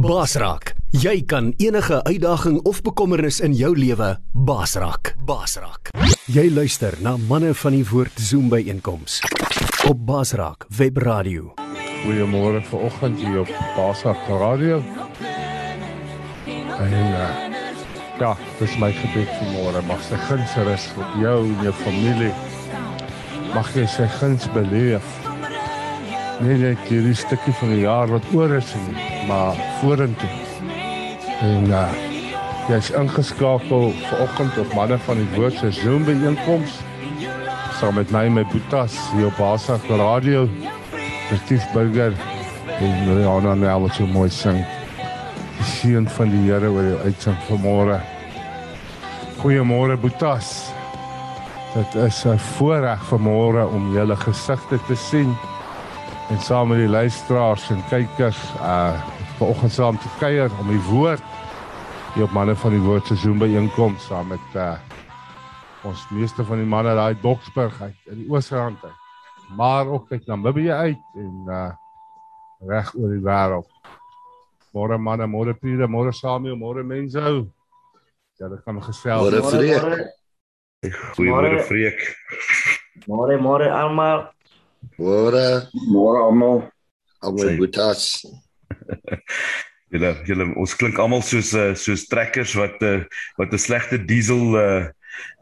Basraak. Jy kan enige uitdaging of bekommernis in jou lewe basraak. Basraak. Jy luister na manne van die woord Zoom by einkoms op Basraak Web Radio. Goeiemôre vanoggend hier op Basraak Radio. En uh, ja, dis my gebed vir môre. Mag sy guns rus op jou en jou familie. Mag jy sy guns beleef. Nee nee, hierdie stukkie van die jaar wat oor is nie, maar vorentoe. En uh, jy's ingeskakel vanoggend op manne van die woord se Zoom byeenkoms saam met my my boetas hier op Basag Radio. Vertief Burger en Rihanna nou wat so mooi sing. Die seën van die Here oor jou uitsing vanmôre. Goeiemôre boetas. Dit is 'n voorreg vanmôre om julle gesigte te sien en saam met die luisteraars en kykers uh vanoggend saam te kuier om die woord hier op manne van die woord se Zoom byeenkoms saam met uh ons meeste van die manne daai Boksburg uit in die Oosrand uit. Maar ook uit Namibië uit en uh reg oor die wêreld. Môre manne, môre Pieter, môre Samuel, môre mense. Ja, dit gaan gesels. Môre Freek. Goeiemôre Freek. Môre môre almal. Môre. Môre almal. Almal boetas. Julle julle ons klink almal soos uh, soos trekkers wat uh, wat 'n slegte diesel uh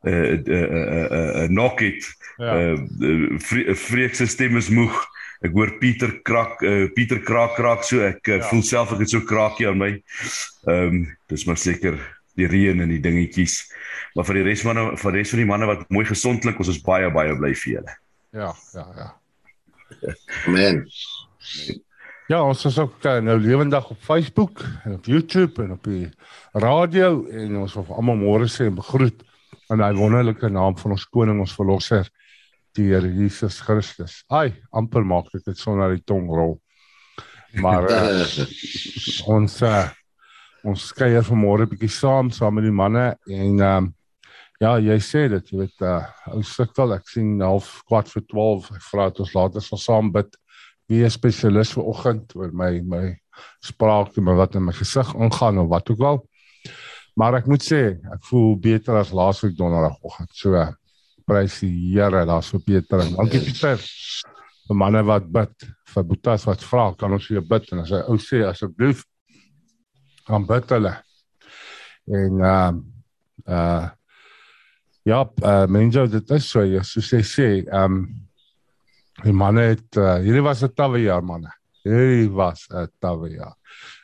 uh uh uh, uh nok het. Ja. Uh Freek se stem is moeg. Ek hoor Pieter krak uh, Pieter kraak kraak so ek uh, Ja. voel self ek het so kraakie aan my. Ehm um, dis maar seker die reën en die dingetjies. Maar vir die res manne vir die res van die manne wat mooi gesond klink, ons is baie baie bly vir julle. Ja, ja, ja. Man. Ja, ons is ook uh, nou lewendig op Facebook en op YouTube en op die radio en ons wil almal môre sê en begroet aan daai wonderlike naam van ons koning, ons verlosser, die Here Jesus Christus. Ai, amper maak ek dit sonder die tong rol. Maar uh, ons uh, ons kuier vanmôre 'n bietjie saam saam met die manne en ehm um, ja, jy sê dit, jy weet uh ou sukkel, ek sien half kwart vir 12. Ek vra dit ons later sal saam bid wie 'n spesialis vir oggend oor my my spraak en wat in my gesig ingaan of wat ook al. Maar ek moet sê, ek voel beter as laasweek donderdagoggend. So prys die Here, daar's beter. Dankie Pieter. Vir manne wat bid, vir boetas wat vra, kan ons weer bid en as hy ou sê asseblief gaan bid hulle. En ehm uh, uh ja, uh, mense dit is so, ja, soos hy sê, ehm um, Die manne het uh, hierdie was 'n tawwe jaar manne. Hierdie was 'n tawwe jaar.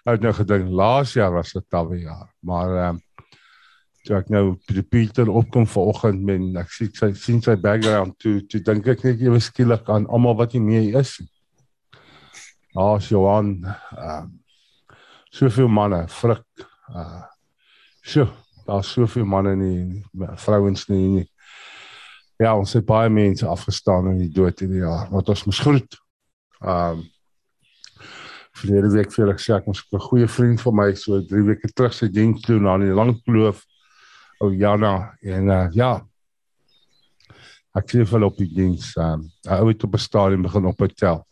Ek het nou gedink laas jaar was 'n tawwe jaar, maar ehm um, toe ek nou by die Pieter opkom vanoggend met ek sien sy sien sy background toe toe dink ek net ewe skielik aan almal wat nie meer is nie. Daar's Johan ehm um, soveel manne, frik uh so, daar's soveel manne nie, nie vrouens nie, nie. Ja, ons het baie mense afgestaan in die dood hierdie jaar wat ons moes groet. Um Verlede week vir ek sê ek moes 'n goeie vriend van my so 3 weke terug sy diens doen aan die Langkloof. Ou Jana en uh, ja. Ek sien vir op die diens. Um hy het op 'n stadium begin op tel.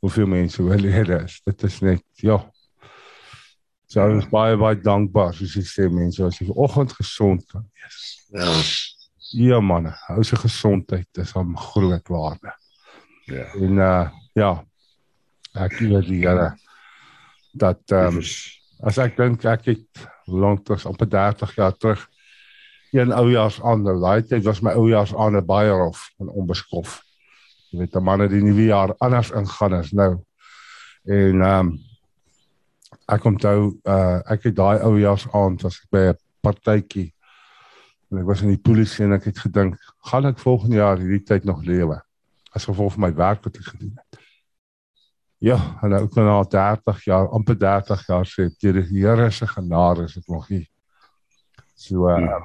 Hoeveel mense wel hier is. Dit is net ja. So ons is baie baie dankbaar soos jy sê mense as jy vanoggend gesond kan wees. Ja. Ja man, hou se gesondheid is van groot waarde. Ja. En uh ja, ek weet die Here dat ehm um, as ek dink ek het hoe lank terug op 30 jaar terug een oujaars aan nou daai tyd was my oujaars aan 'n baie rof en onbeskof. Jy weet, 'n man het die nuwe jaar anders ingaan as nou. En ehm um, ek onthou uh ek het daai oujaars aan was ek by 'n partytjie en ek was in die polisie en ek het gedink, gaan ek volgende jaar hierdie tyd nog lewe? As gevolg van my werk wat ek gedoen het. Ja, en nou ook na 30 jaar, amper 30 jaar sê deur die Here se genade is ek nog hier. So uh Ja.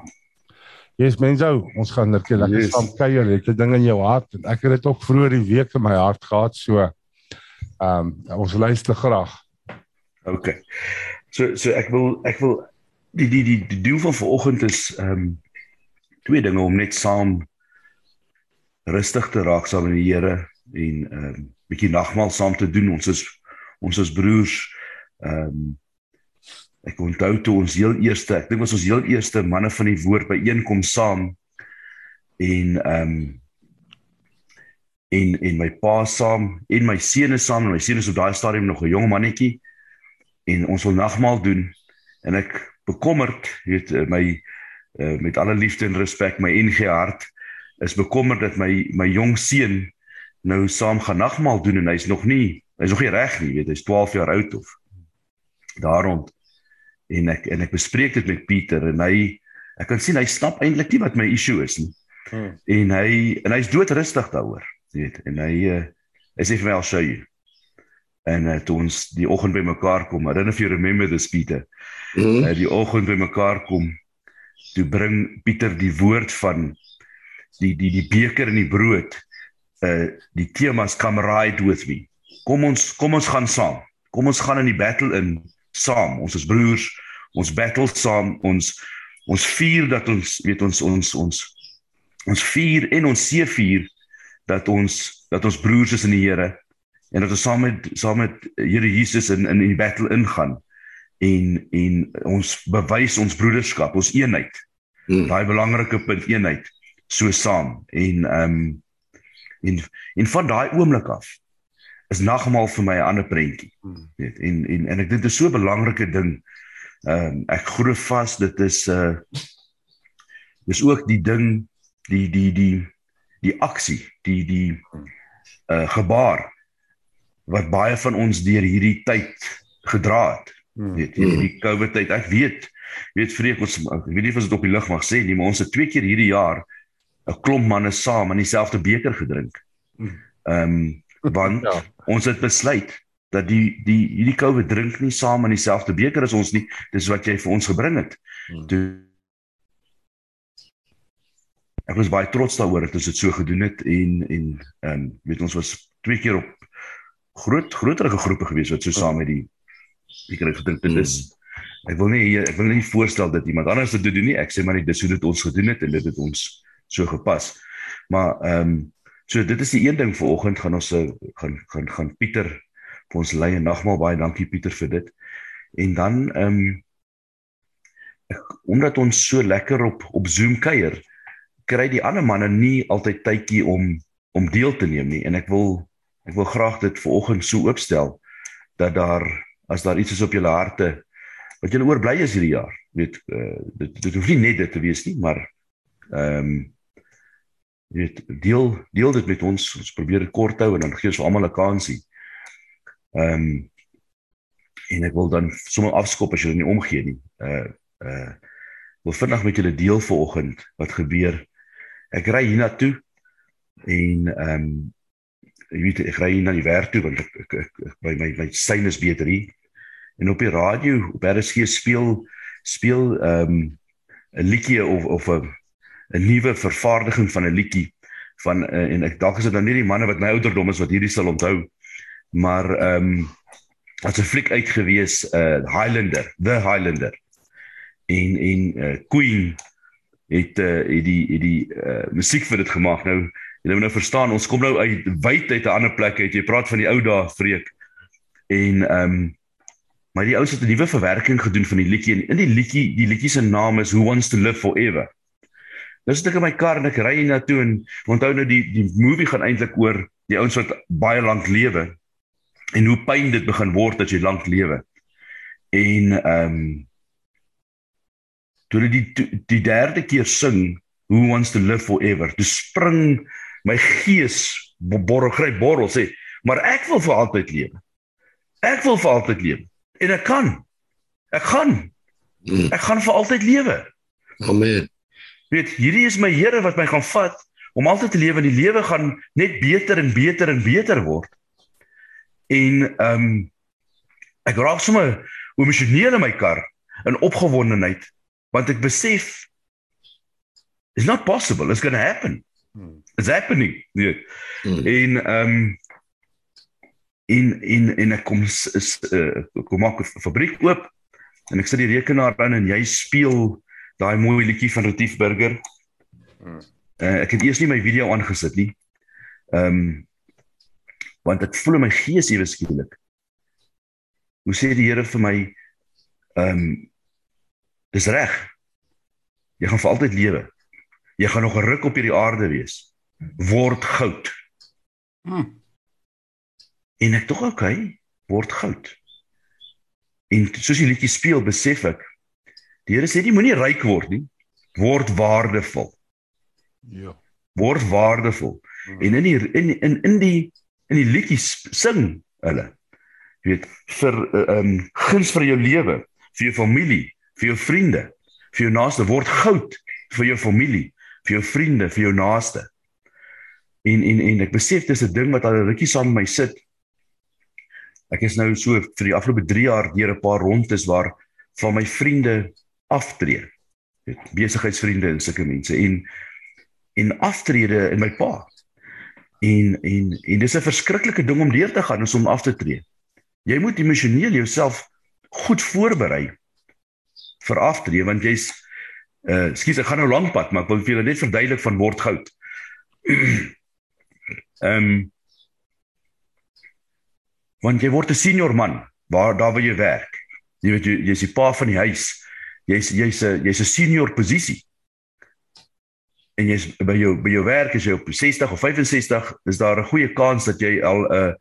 Yes mense, ons gaan net lekker Yes. saam kuier. Jy het 'n ding in jou hart en ek het dit ook vroeër die week in my hart gehad. So ehm um, ons luister graag. OK. So so ek wil ek wil die die die, die doel van vanoggend is ehm um, twee dinge om net saam rustig te raak saam met die Here en ehm um, bietjie nagmaal saam te doen. Ons is ons is broers. Ehm um, ek onthou toe ons heel eerste, ek dink was ons heel eerste manne van die woord by een kom saam en ehm um, en en my pa saam en my seun is saam en my seun is op daai stadium nog 'n jong mannetjie en ons wil nagmaal doen. En ek bekommerd weet my uh, met alle liefde en respek my NG hart is bekommerd dat my my jong seun nou saam gaan nagmaal doen en hy's nog nie hy's nog nie reg nie weet hy's 12 jaar oud of daarom en ek en ek bespreek dit met Pieter en hy ek kan sien hy snap eintlik nie wat my issue is nie. Hmm. en hy en hy's doodrustig daaroor weet en hy uh, hy sê vir my I'll show you en uh, toe ons die oggend by mekaar kom I don't know if you remember this Pieter. Mm -hmm. uh, die oggend by mekaar kom toe bring Pieter die woord van die die die beker en die brood uh die temas come ride with me. Kom ons kom ons gaan saam. Kom ons gaan in die battle in saam. Ons is broers ons battle saam ons ons vier dat ons weet ons ons ons ons vier en ons se vier dat ons dat ons broers is in die Here en dat ons saam met saam met Here Jesus in in die battle ingaan en en ons bewys ons broederskap, ons eenheid. Hmm. Daai belangrike punt eenheid so saam en ehm um, en en van daai oomblik af is nagmaal vir my 'n ander prentjie. Hmm. Weet en en en ek dink dit is so 'n belangrike ding. Ehm um, ek glo vas dit is 'n uh, dis ook die ding die die die die aksie, die die uh gebaar wat baie van ons deur hierdie tyd gedra het. Hmm. Weet jy, die COVID tyd. Ek weet, weet vreek ons ek weet nie of dit op die lig mag sê nie, maar ons het twee keer hierdie jaar 'n klomp manne saam in dieselfde beker gedrink. Hmm. Ehm um, want ja. ons het besluit dat die die hierdie COVID drink nie saam in dieselfde beker as ons nie. Dis wat jy vir ons gebring het. Hmm. Toe ek was baie trots daaroor dat ons dit so gedoen het en en ehm um, weet ons was twee keer op groot groterige groepe gewees wat so saam met die ek het gedink dit is ek wil nie ek wil nie voorstel dat iemand anders dit doen nie. Ek sê maar net dis hoe dit ons gedoen het en dit het ons so gepas. Maar ehm um, so dit is die een ding vanoggend gaan ons eh, gaan gaan gaan Pieter vir ons lei en nagmaal baie dankie Pieter vir dit. En dan ehm um, omdat ons so lekker op op Zoom kuier kry die ander manne nie altyd tydjie om om deel te neem nie. En ek wil ek wil graag dit vanoggend so oopstel dat daar as daar iets is op julle harte wat julle oorbly is hierdie jaar. Weet uh, dit dit hoef nie net dit te wees nie maar ehm um, weet deel deel dit met ons. Ons probeer dit kort hou en dan gee ons vir almal 'n kansie. Ehm um, en ek wil dan sommer afskop as julle nie omgee nie. Uh uh wil vinnig met julle deel vanoggend wat gebeur. Ek ry hiernatoe en ehm um, jy weet ek ry na die werk toe want ek, ek, ek, ek by my my sein is beter hier en op die radio op RSG speel speel ehm um, 'n liedjie of of 'n 'n nuwe vervaardiging van 'n liedjie van uh, en ek dalk is dit nou nie die manne wat my ouderdom is wat hierdie sal onthou maar ehm um, as 'n fliek uitgewees uh Highlander the Highlander en en uh, Queen het uh, het die het die uh, musiek vir dit gemaak. Nou jy moet nou verstaan, ons kom nou uit wyd uit 'n ander plek uit. Jy praat van die ou dae, Freek. En ehm um, maar die ouens het 'n nuwe verwerking gedoen van die liedjie en in die liedjie, die liedjie se naam is Who Wants to Live Forever. Nou sit ek in my kar en ek ry na toe en onthou nou die die movie gaan eintlik oor die ouens wat baie lank lewe en hoe pyn dit begin word as jy lank lewe. En ehm um, toe hulle die die derde keer sing who wants to live forever toe spring my gees borrel gryp borrel sê maar ek wil vir altyd lewe. Ek wil vir altyd lewe. En ek kan. Ek gaan. Hmm. ek gaan vir altyd lewe. Amen. Weet hierdie is my Here wat my gaan vat om altyd te lewe. En die lewe gaan net beter en beter en beter word. En ehm um, ek raak sommer emosioneel in my kar in opgewondenheid want ek besef it's not possible. It's going to happen. It's happening nee hmm. en ehm um, in in in 'n kom is uh, kom maak 'n fabriek oop en ek sit die rekenaar aan en jy speel daai mooi liedjie van Retief Burger. Hmm. Uh, ek het eers nie my video aangesit nie. Ehm um, want dit voel in my gees ewe skielik. Hoe sê die Here vir my Ehm um, dis reg. Jy gaan vir altyd lewe. Jy gaan nog 'n ruk op hierdie aarde wees. Word goud. Hm. En ek tog okay, word goud. En soos die liedjie speel, besef ek die Here sê jy moenie ryk word nie, word waardevol. Ja. Word waardevol. Hmm. En in die in in in die in die liedjies sing hulle jy weet vir ehm um, guns vir jou lewe, vir jou familie, vir jou vriende, vir jou naaste word goud vir jou familie, vir jou vriende, vir jou naaste. En en en ek besef dis 'n ding wat al 'n rukkie saam met my sit. Ek is nou so vir die afgelope 3 jaar deur 'n paar rondes waar van my vriende aftree. Weet, besigheidsvriende en sulke mense en en aftrede in my pa. En en en dis 'n verskriklike ding om deur te gaan is om af te tree. Jy moet emosioneel jouself goed voorberei vir aftree want jy's uh skus ek gaan nou lank pad maar ek wil vir julle net verduidelik van word goud. Ehm um, want jy word 'n senior man waar daar waar jy werk. Jy weet jy jy's die pa van die huis. Jy's jy's 'n jy's 'n senior posisie. En jy's by jou by jou werk as jy op 60 of 65 is daar 'n goeie kans dat jy al 'n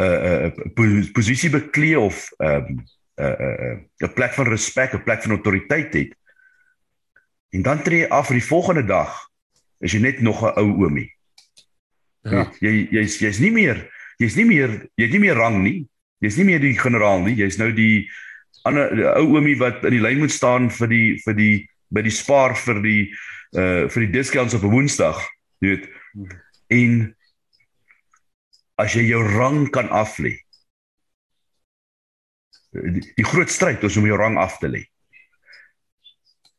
'n 'n posisie beklee of 'n um, 'n 'n plek van respek, 'n plek van autoriteit het. En dan tree jy af vir die volgende dag is jy net nog 'n ou oomie. Ja. Jy jy's jy's nie meer jy's nie meer jy's nie meer rang nie. Jy's nie meer die generaal nie. Jy's nou die ander ou oomie wat in die lyn moet staan vir die vir die by die spaar vir die uh vir die discounts op 'n Woensdag, jy weet. En as jy jou rang kan af lê. Die, die groot stryd is om jou rang af te lê.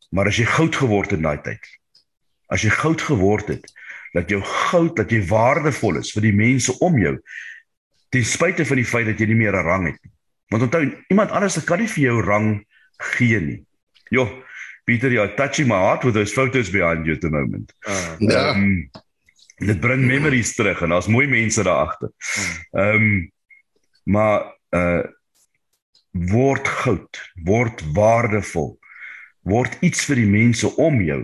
Maar as jy goud geword het in daai tyd. As jy goud geword het, dat jou goud, dat jy waardevol is vir die mense om jou, ten spyte van die feit dat jy nie meer 'n rang het nie. Want onthou, iemand anders kan nie vir jou rang gee nie. Jo, Peter, you're touching my heart with those photos behind you at the moment. Uh, Ja. Um, dit bring memories terug en daar's mooi mense daar agter. Ehm um, maar uh word goud, word waardevol. Word iets vir die mense om jou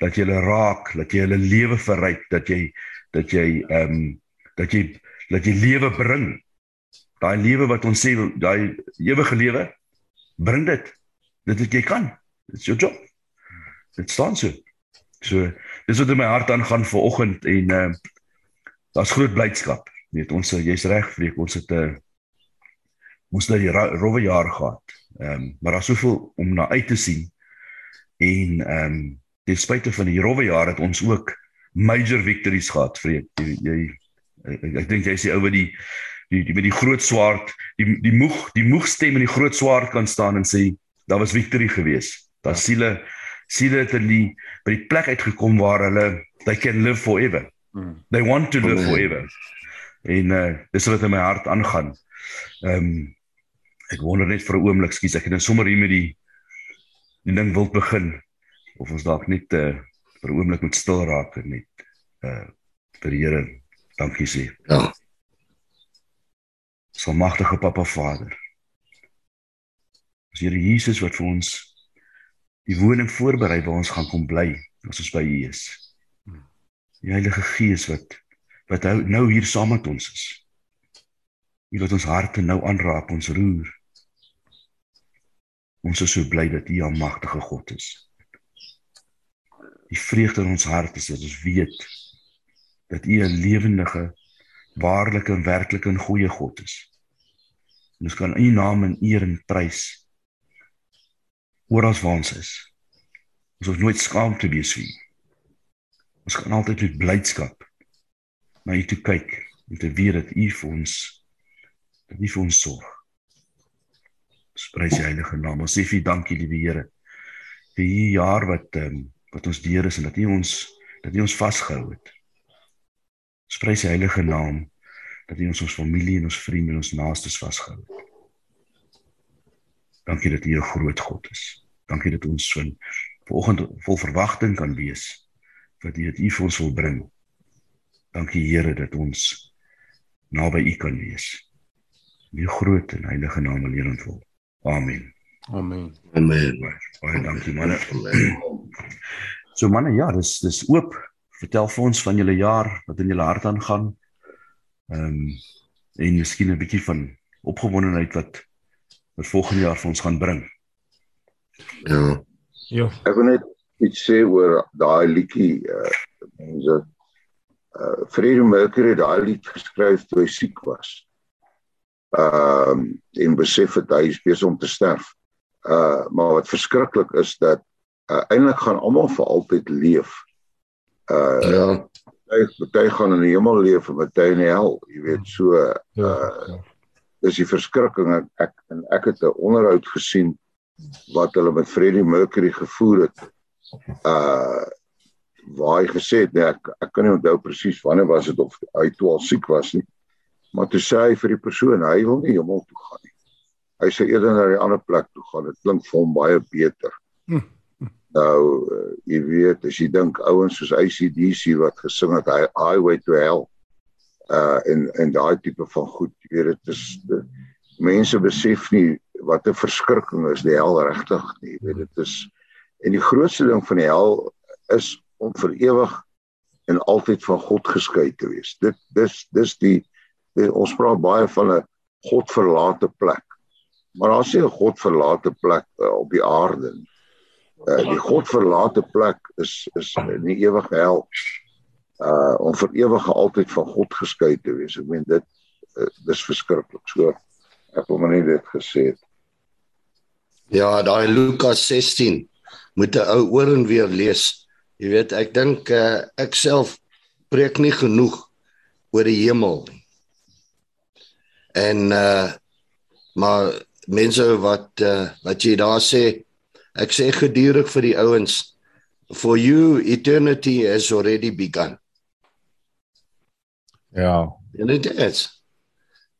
dat jy hulle raak, dat jy hulle lewe verryk, dat jy dat jy ehm um, dat jy dat jy lewe bring. Daai lewe wat ons sê, daai ewige lewe, bring dit. Dit wat jy kan. Dit's jou job. Dit staan so. So dis wat in my hart aangaan vir oggend en uh daar's groot blydskap. Weet ons jy's reg vreek ons het 'n uh, ons het 'n rowwe jaar gehad. Ehm um, maar daar's soveel om na uit te sien. En ehm um, ten spyte van die rowwe jaar het ons ook major victories gehad vreek. Jy, jy ek, ek dink jy's die ou wat die die die met die groot swaard, die die moeg, die moeg stem in die groot swaard kan staan en sê daar was victory geweest. Daar siele siele het die by die plek uitgekom waar hulle they can live forever. mm. They want to live Amen. forever. En uh dis wat in my hart aangaan. Ehm um, ek wonder net vir 'n oomblik, skus, ek het nou sommer hier met die die ding wil begin of ons dalk net uh vir 'n oomblik moet stil raak en net uh vir die Here dankie sê. Ja. Ons almagtige Papa Vader. Ons Here Jesus wat vir ons die woning voorberei waar ons gaan kom bly as ons by U is. Die Heilige Gees wat wat nou, nou hier saam met ons is. U laat ons harte nou aanraak, ons roer. Ons is so bly dat U almagtige God is. Die vreugde in ons hart is dat ons weet dat U 'n lewendige, waarlike en werklike en goeie God is. En ons kan U naam en eer en prys oral waar ons is. Ons hoef nooit skaam te wees vir U. Ons kan altyd met blydskap na U toe kyk en te weet dat U vir ons dat U vir ons sorg. Ons prys die heilige naam. Ons sê vir dankie, liewe Here, vir hierdie jaar wat ehm um, wat ons deur is en dat U ons dat U ons vasgehou het. Ons prys die heilige naam dat U ons ons familie en ons vriende en ons naastes vasgehou het. Dankie dat U 'n groot God is. Dankie dat ons so vanoggend vol verwagting kan wees wat U dit U vir ons wil bring. Dankie Here dat ons naby U kan wees. In U groot en heilige naam alleen ontwil. Amen. Amen. Amen. Baie dankie manne. So manne, ja, dis dis oop. Vertel vir ons van julle jaar, wat in julle hart aangaan. Ehm um, en miskien 'n bietjie van opgewondenheid wat wat volgende jaar vir ons gaan bring. Ja. Ja. Ek wil net iets sê oor daai liedjie uh mense uh Freddie Mercury het daai lied geskryf toe hy siek was. Ehm uh, en besef het hy is besig om te sterf. Uh maar wat verskriklik is dat uh, eintlik gaan almal vir altyd leef. Uh Ja. party party gaan in die hemel leef en party in die hel, jy weet so Ja. uh dis die verskrikking ek, ek en ek het 'n onderhoud gesien wat hulle met Freddie Mercury gevoer het. Uh waar hy gesê het nee, ek ek kan nie onthou presies wanneer was dit of hy toe al siek was nie. Maar toe sê hy vir die persoon hy wil nie hemel toe gaan nie. Hy sê eerder na 'n ander plek toe gaan. Dit klink vir hom baie beter. Nou, uh, jy weet, as jy dink ouens soos ACDC wat gesing het Hi- Highway to Hell uh en en daai tipe van goed, jy weet dit is die, mense besef nie wat 'n verskrikking is die hel regtig nie. Jy weet dit is en die grootste ding van die hel is om vir ewig en altyd van God geskei te wees. Dit dis dis die, die ons praat baie van 'n godverlate plek. Maar daar's nie 'n godverlate plek uh, op die aarde nie. Uh, die godverlate plek is is in die ewige hel. Uh om vir ewig altyd van God geskei te wees. Ek meen dit uh, dis verskriklik. So ek wil maar net dit gesê het. Ja, daai Lukas 16 moet 'n ou oor en weer lees. Jy weet, ek dink uh, ek self preek nie genoeg oor die hemel nie. En uh maar mense wat uh, wat jy daar sê, ek sê gedurig vir die ouens for you eternity has already begun. Ja. And it is.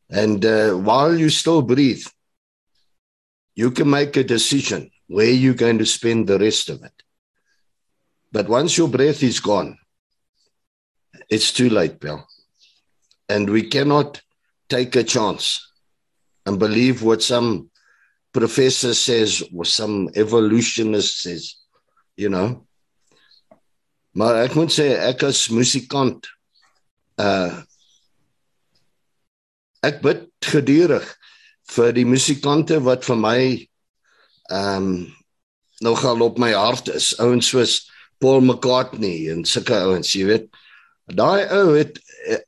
And uh, while you still breathe, you can make a decision where you're going to spend the rest of it. But once your breath is gone, it's too late, Bill. And we cannot take a chance and believe what some professor says or some evolutionist says, you know. Maar ek moet sê ek as musikant uh ek bid gedurig vir die musikante wat vir my ehm um, nogal op my hart is. Ouens soos Paul McCartney en sulke ouens, jy weet. Daai ou het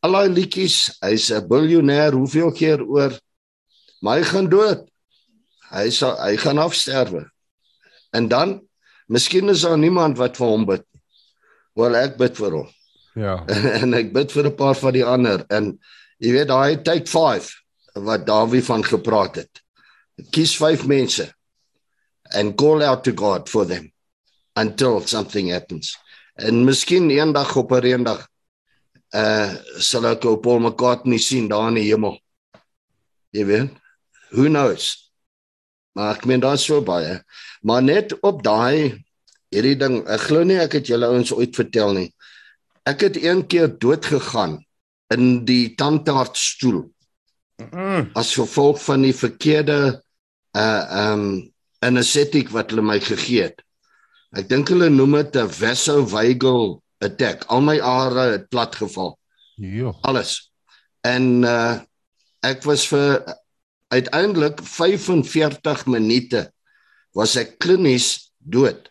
al daai liedjies, hy's 'n biljoenêr, hoeveel keer oor maar hy gaan dood. Hy sal hy gaan afsterwe. En dan miskien is daar niemand wat vir hom bid nie. Wel ek bid vir hom. Ja. en ek bid vir 'n paar van die ander en jy weet daai take 5 wat Dawie van gepraat het. Kies 5 mense and call out to God for them until something happens. En miskien eendag op 'n eendag uh sal ek op Paul McCartney sien daar in die hemel. Jy weet, who knows. Maar ek meen daar's so baie. Maar net op daai hierdie ding, ek glo nie ek het julle ouens ooit vertel nie. Ek het een keer dood gegaan in die tandartsstoel Mm. as gevolg van die verkeerde uh um anesthetic wat hulle my gegee het. Ek dink hulle noem dit 'n vasovagal attack. Al my are het plat geval, Ja. alles. En uh ek was vir uiteindelik 45 minute was ek klinies dood.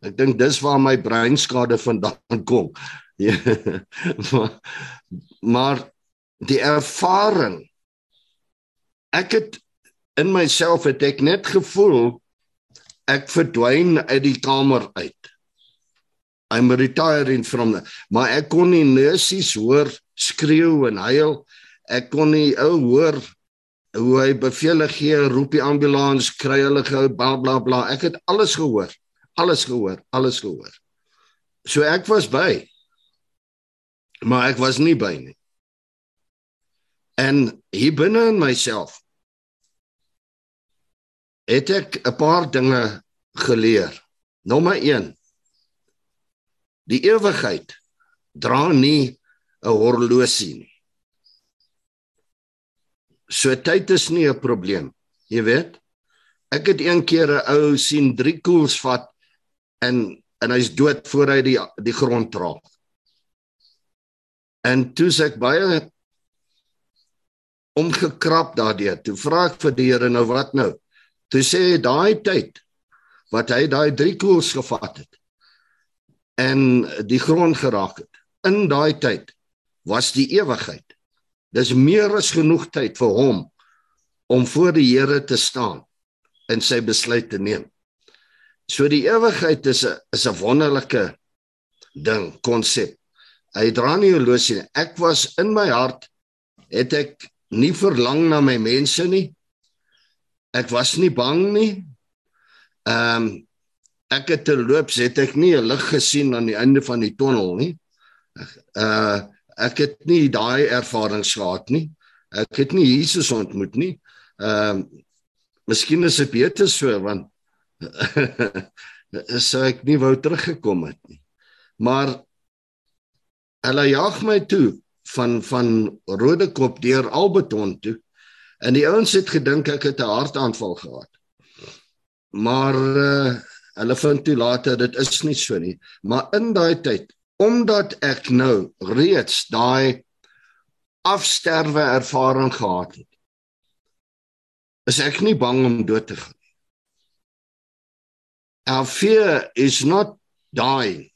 Ek dink dis waar my breinskade vandaan kom. Maar, maar die ervaring ek het in myself het ek net gevoel ek verdwyn uit die kamer uit. I'm retiring from the, maar ek kon nie nurses hoor skreeu en huil. Ek kon nie ou hoor hoe hy bevele gee, roep die ambulans, kry hulle gou bla bla bla. Ek het alles gehoor. Alles gehoor, alles gehoor. So ek was by. Maar ek was nie by nie. En hier binne in myself het ek 'n paar dinge geleer. Nommer 1. Die ewigheid dra nie 'n horlosie nie. So tyd is nie 'n probleem, jy weet. Ek het een keer 'n ou sien drie koels vat en en hy's dood voor hy die die grond raak. En toe sê ek baie omgekrap daardeur. Toe vra ek vir die Here nou wat nou? Toe sê hy daai tyd wat hy daai drie koels gevat het en die grond geraak het. In daai tyd was die ewigheid. Dis meer as genoeg tyd vir hom om voor die Here te staan en sy besluit te neem. So die ewigheid is 'n is 'n wonderlike ding, konsep. Hy dra nie 'n losie nie. Ek was in my hart het ek nie verlang na my mense nie. Ek was nie bang nie. Ehm um, ek het te loop, het ek nie 'n lig gesien aan die einde van die tonnel nie. Uh ek het nie daai ervarings gehad nie. Ek het nie Jesus ontmoet nie. Ehm uh, miskien is dit beter so want sou ek nie wou teruggekom het nie. Maar hulle jag my toe van van Rodekop deur Albeton toe. En die ouens het gedink ek het 'n hartaanval gehad. Maar uh, hulle vind toe later dit is nie so nie. Maar in daai tyd omdat ek nou reeds daai afsterwe ervaring gehad het is ek nie bang om dood te gaan nie. Our fear is not dying.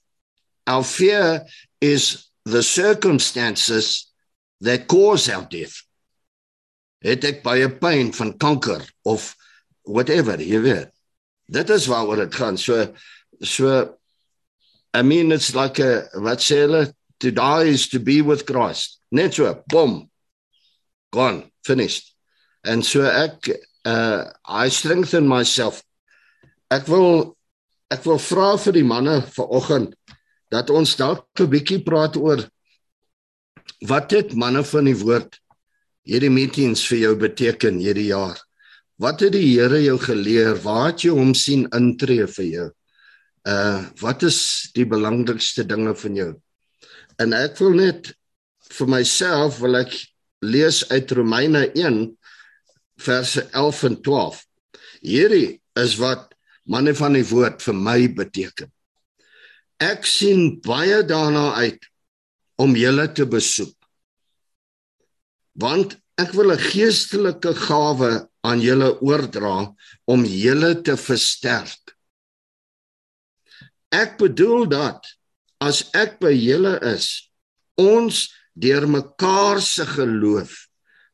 Our fear is the circumstances that cause our death. Het ek baie pyn van kanker of whatever, jy weet. Dit is waaroor dit gaan. So so I mean it's like a wat sê hulle to die is to be with Christ. Net so, boom. Gone, finished. En so ek uh I strengthen myself. Ek wil ek wil vra vir die manne vanoggend dat ons dalk 'n bietjie praat oor wat het manne van die woord hierdie meetings vir jou beteken hierdie jaar. Wat het die Here jou geleer? Waar het jy hom sien intree vir jou? Uh wat is die belangrikste dinge van jou? En ek wil net vir myself wil ek lees uit Romeine 1 verse 11 en 12. Hierdie is wat manne van die woord vir my beteken. Ek sien baie daarna uit om julle te besoek. Want ek wil 'n geestelike gawe aan julle oordra om julle te versterk Ek bedoel dat as ek by julle is, ons deur mekaar se geloof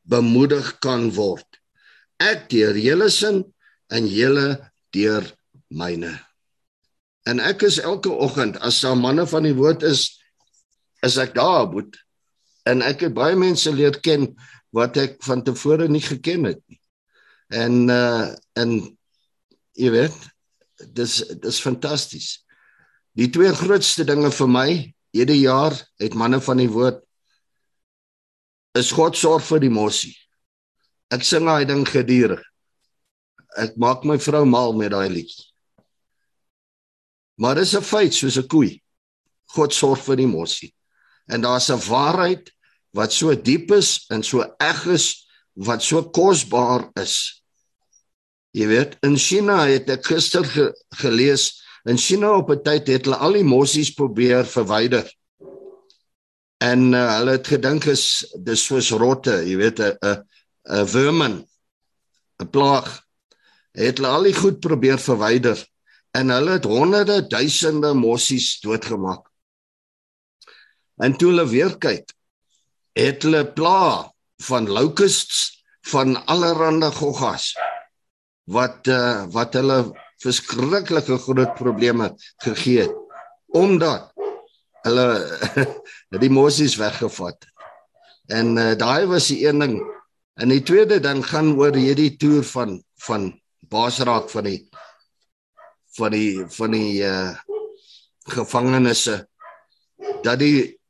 bemoedig kan word. Ek deur julle sin en julle deur myne. En ek is elke oggend as daar manne van die woord is, is ek daar moet en ek het baie mense leer ken wat ek van tevore nie geken het nie. En uh en jy weet, dis dis fantasties. Die twee grootste dinge vir my hierdie jaar het manne van die woord is God sorg vir die mossie. Ek sing daai ding gedurig. Ek maak my vrou mal met daai liedjie. Maar dis 'n feit soos 'n koei. God sorg vir die mossie. En daar's 'n waarheid wat so diep is en so eg is wat so kosbaar is. Jy weet, in China het ek gister ge gelees In China op 'n tyd het hulle al die mossies probeer verwyder. En uh, hulle het gedink is dis soos rotte, jy weet 'n 'n 'n vermin, 'n plaag. Het hulle al die goed probeer verwyder en hulle het honderde duisende mossies doodgemaak. En toe hulle weer kyk, het hulle plaag van locusts van allerlei goggas wat uh, wat hulle verskriklike groot probleme gegee het omdat hulle die mosies weggevat het. En uh, daai was die een ding. En die tweede ding gaan oor hierdie toer van van Basraak van die van die van die uh gevangenisse dat die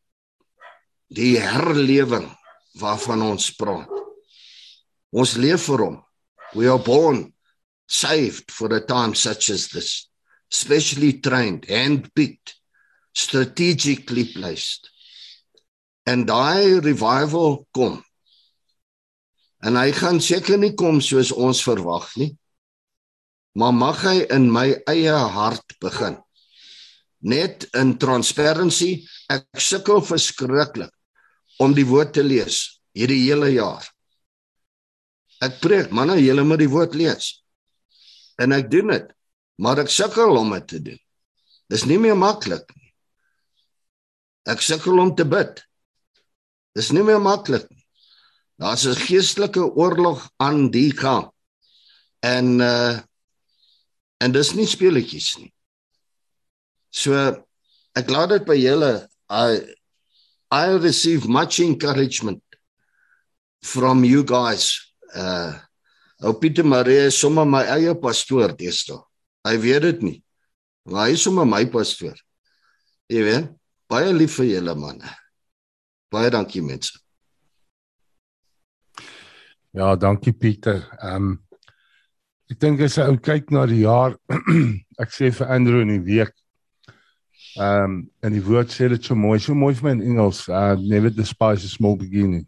die herlewing waarvan ons praat. Ons leef vir hom. We are born saved for a time such as this, specially trained, handpicked, strategically placed. En daai revival kom. En hy gaan seker nie kom soos ons verwag nie. maar mag hy in my eie hart begin. Net in transparency, ek sukkel verskriklik om die woord te lees hierdie hele jaar. Ek preek, manne, julle moet die woord lees. En ek doen dit, maar ek sukkel om dit te doen. Dis nie meer maklik nie. Ek sukkel om te bid. Dis nie meer maklik nie. Daar's 'n geestelike oorlog aan die kant. En uh en dis nie speletjies nie. So ek laat dit by julle I I receive much encouragement from you guys. Uh ou Pieter Marie is sommer my eie pastoor deesdae. Hy weet dit nie. Maar hy is sommer my pastoor. Jy weet, baie lief vir julle manne. Baie dankie mense. Ja, dankie Pieter. Ehm um, Ek dink as jy kyk na die jaar ek sê vir Andrew in die week ehm um, en die woord sê dit so mooi, so mooi vir my in Engels, uh never despise a small beginning.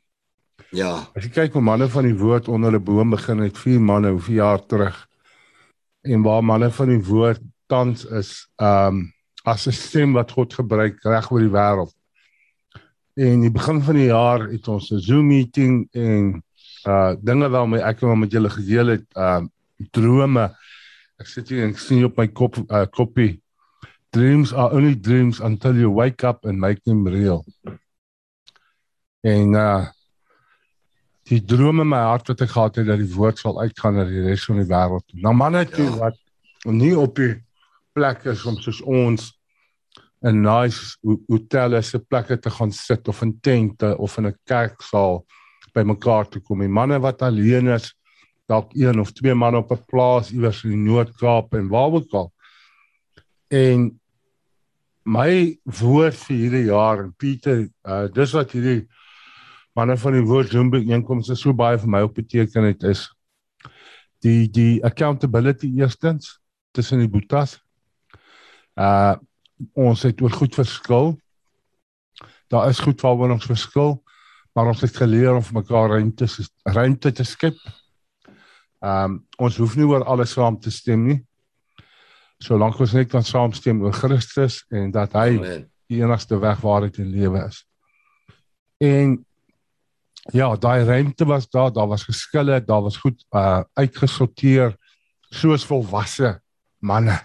Ja. As jy kyk hoe manne van die woord onder hulle boom begin het, vier manne hoeveel jaar terug en waar manne van die woord tans is ehm um, as 'n stem wat God gebruik reg oor die wêreld. En die begin van die jaar het ons 'n Zoom meeting en uh dinge waarmee ek en met julle gedeel het, ehm uh, drome. Ek sit hier en ek sien op my kop uh, koppie. Dreams are only dreams until you wake up and make them real. En uh die drome in my hart wat ek gehad het dat die woord sal uitgaan na die res van die wêreld. Nou manne toe ja. wat nie op die plek is om soos ons 'n nice hotel is 'n plek te gaan sit of 'n tent of in 'n kerksaal by mekaar te kom. Die manne wat alleen is, dalk een of twee manne op 'n plaas iewers in die Noord-Kaap en waar ook al. En my woord vir hierdie jaar en Pieter, uh dis wat hierdie manne van die woord Zumbi inkomste so baie vir my op beteken het is die die accountability eerstens tussen die boetas. Uh ons het oor goed verskil. Daar is goed waaroor ons verskil, maar ons het geleer om vir mekaar ruimte ruimte te skep Ehm um, ons hoef nie oor alles saam te stem nie. Solank ons net kan saamstem oor Christus en dat hy Amen. die enigste weg waarheid en lewe is. En ja, daai ruimte was daar, daar was geskille, daar was goed uh uitgesorteer soos volwasse manne.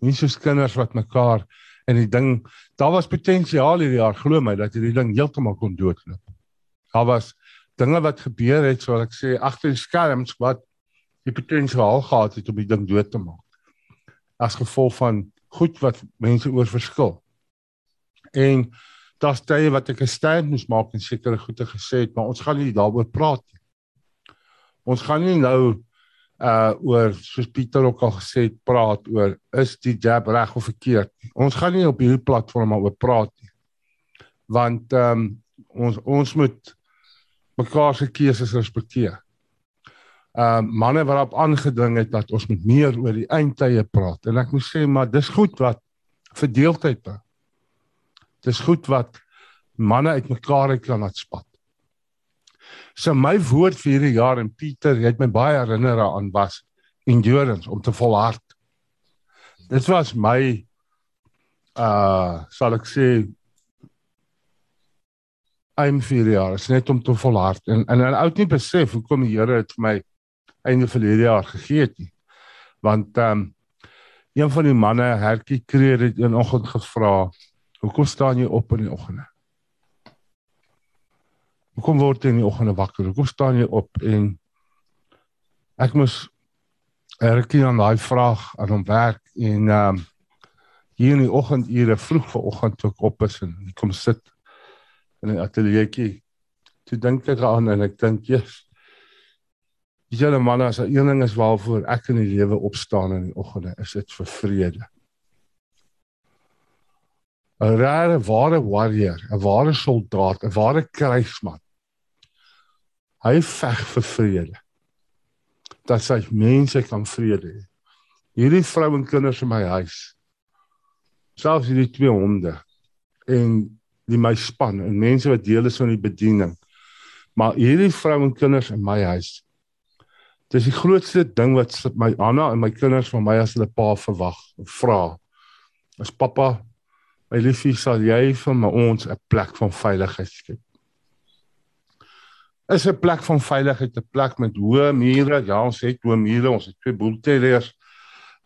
Nie soos kinders wat mekaar en die ding, daar was potensiaal hierdie jaar, glo my, dat hierdie ding heeltemal kon doodloop. Daar was dinge wat gebeur het, so ek sê agter die skerms wat die potensiaal gehad het om die ding dood te maak. As gevolg van goed wat mense oor verskil. En daar's tye wat ek 'n stand moes maak en sekere goede gesê het, maar ons gaan nie daaroor praat nie. Ons gaan nie nou uh oor soos Pieter ook al gesê het praat oor is die jab reg of verkeerd. Ons gaan nie op hierdie platform maar oor praat nie. Want ehm um, ons ons moet mekaar se keuses respekteer. Ehm uh, manne wat op aangedring het dat ons moet meer oor die eindtye praat en ek moet sê maar dis goed wat verdeeldheid bring. Dis goed wat manne uitmekaar uit kan laat spat. So my woord vir hierdie jaar en Pieter, jy het my baie herinner aan was endurance om te volhard. Dit was my uh sal ek sê I'm vir jaar, is net om te volhard en en en oud nie besef hoekom die Here dit vir my einde hierdie jaar gegee het nie. Want ehm um, een van die manne, Hertjie Kreer het een oggend gevra, "Hoekom staan jy op in die oggende?" Hoekom word jy in die oggende wakker? Hoekom staan jy op en ek moes Hertjie aan daai vraag aan hom werk en ehm um, hier in die oggendure vroeg vanoggend toe ek op is en kom sit in 'n ateljeetjie. Toe dink ek aan en ek dink, "Jesus. Dis julle manne as 'n een ding is waarvoor ek in die lewe opstaan in die oggende, is dit vir vrede." 'n Rare ware warrior, 'n ware soldaat, 'n ware krygsman. Hy veg vir vrede. Dat sy mense kan vrede hê. Hierdie vrou en kinders in my huis. Selfs hierdie twee honde en die my span en mense wat deel is van die bediening. Maar hierdie vrou en kinders in my huis. Dis die grootste ding wat my Anna en my kinders van my as hulle pa verwag, vra. As pappa, my liefie, sal jy vir my ons 'n plek van veiligheid skep? Is 'n plek van veiligheid 'n plek met hoë mure? Ja, ons het hoë mure, ons het twee boelterriers.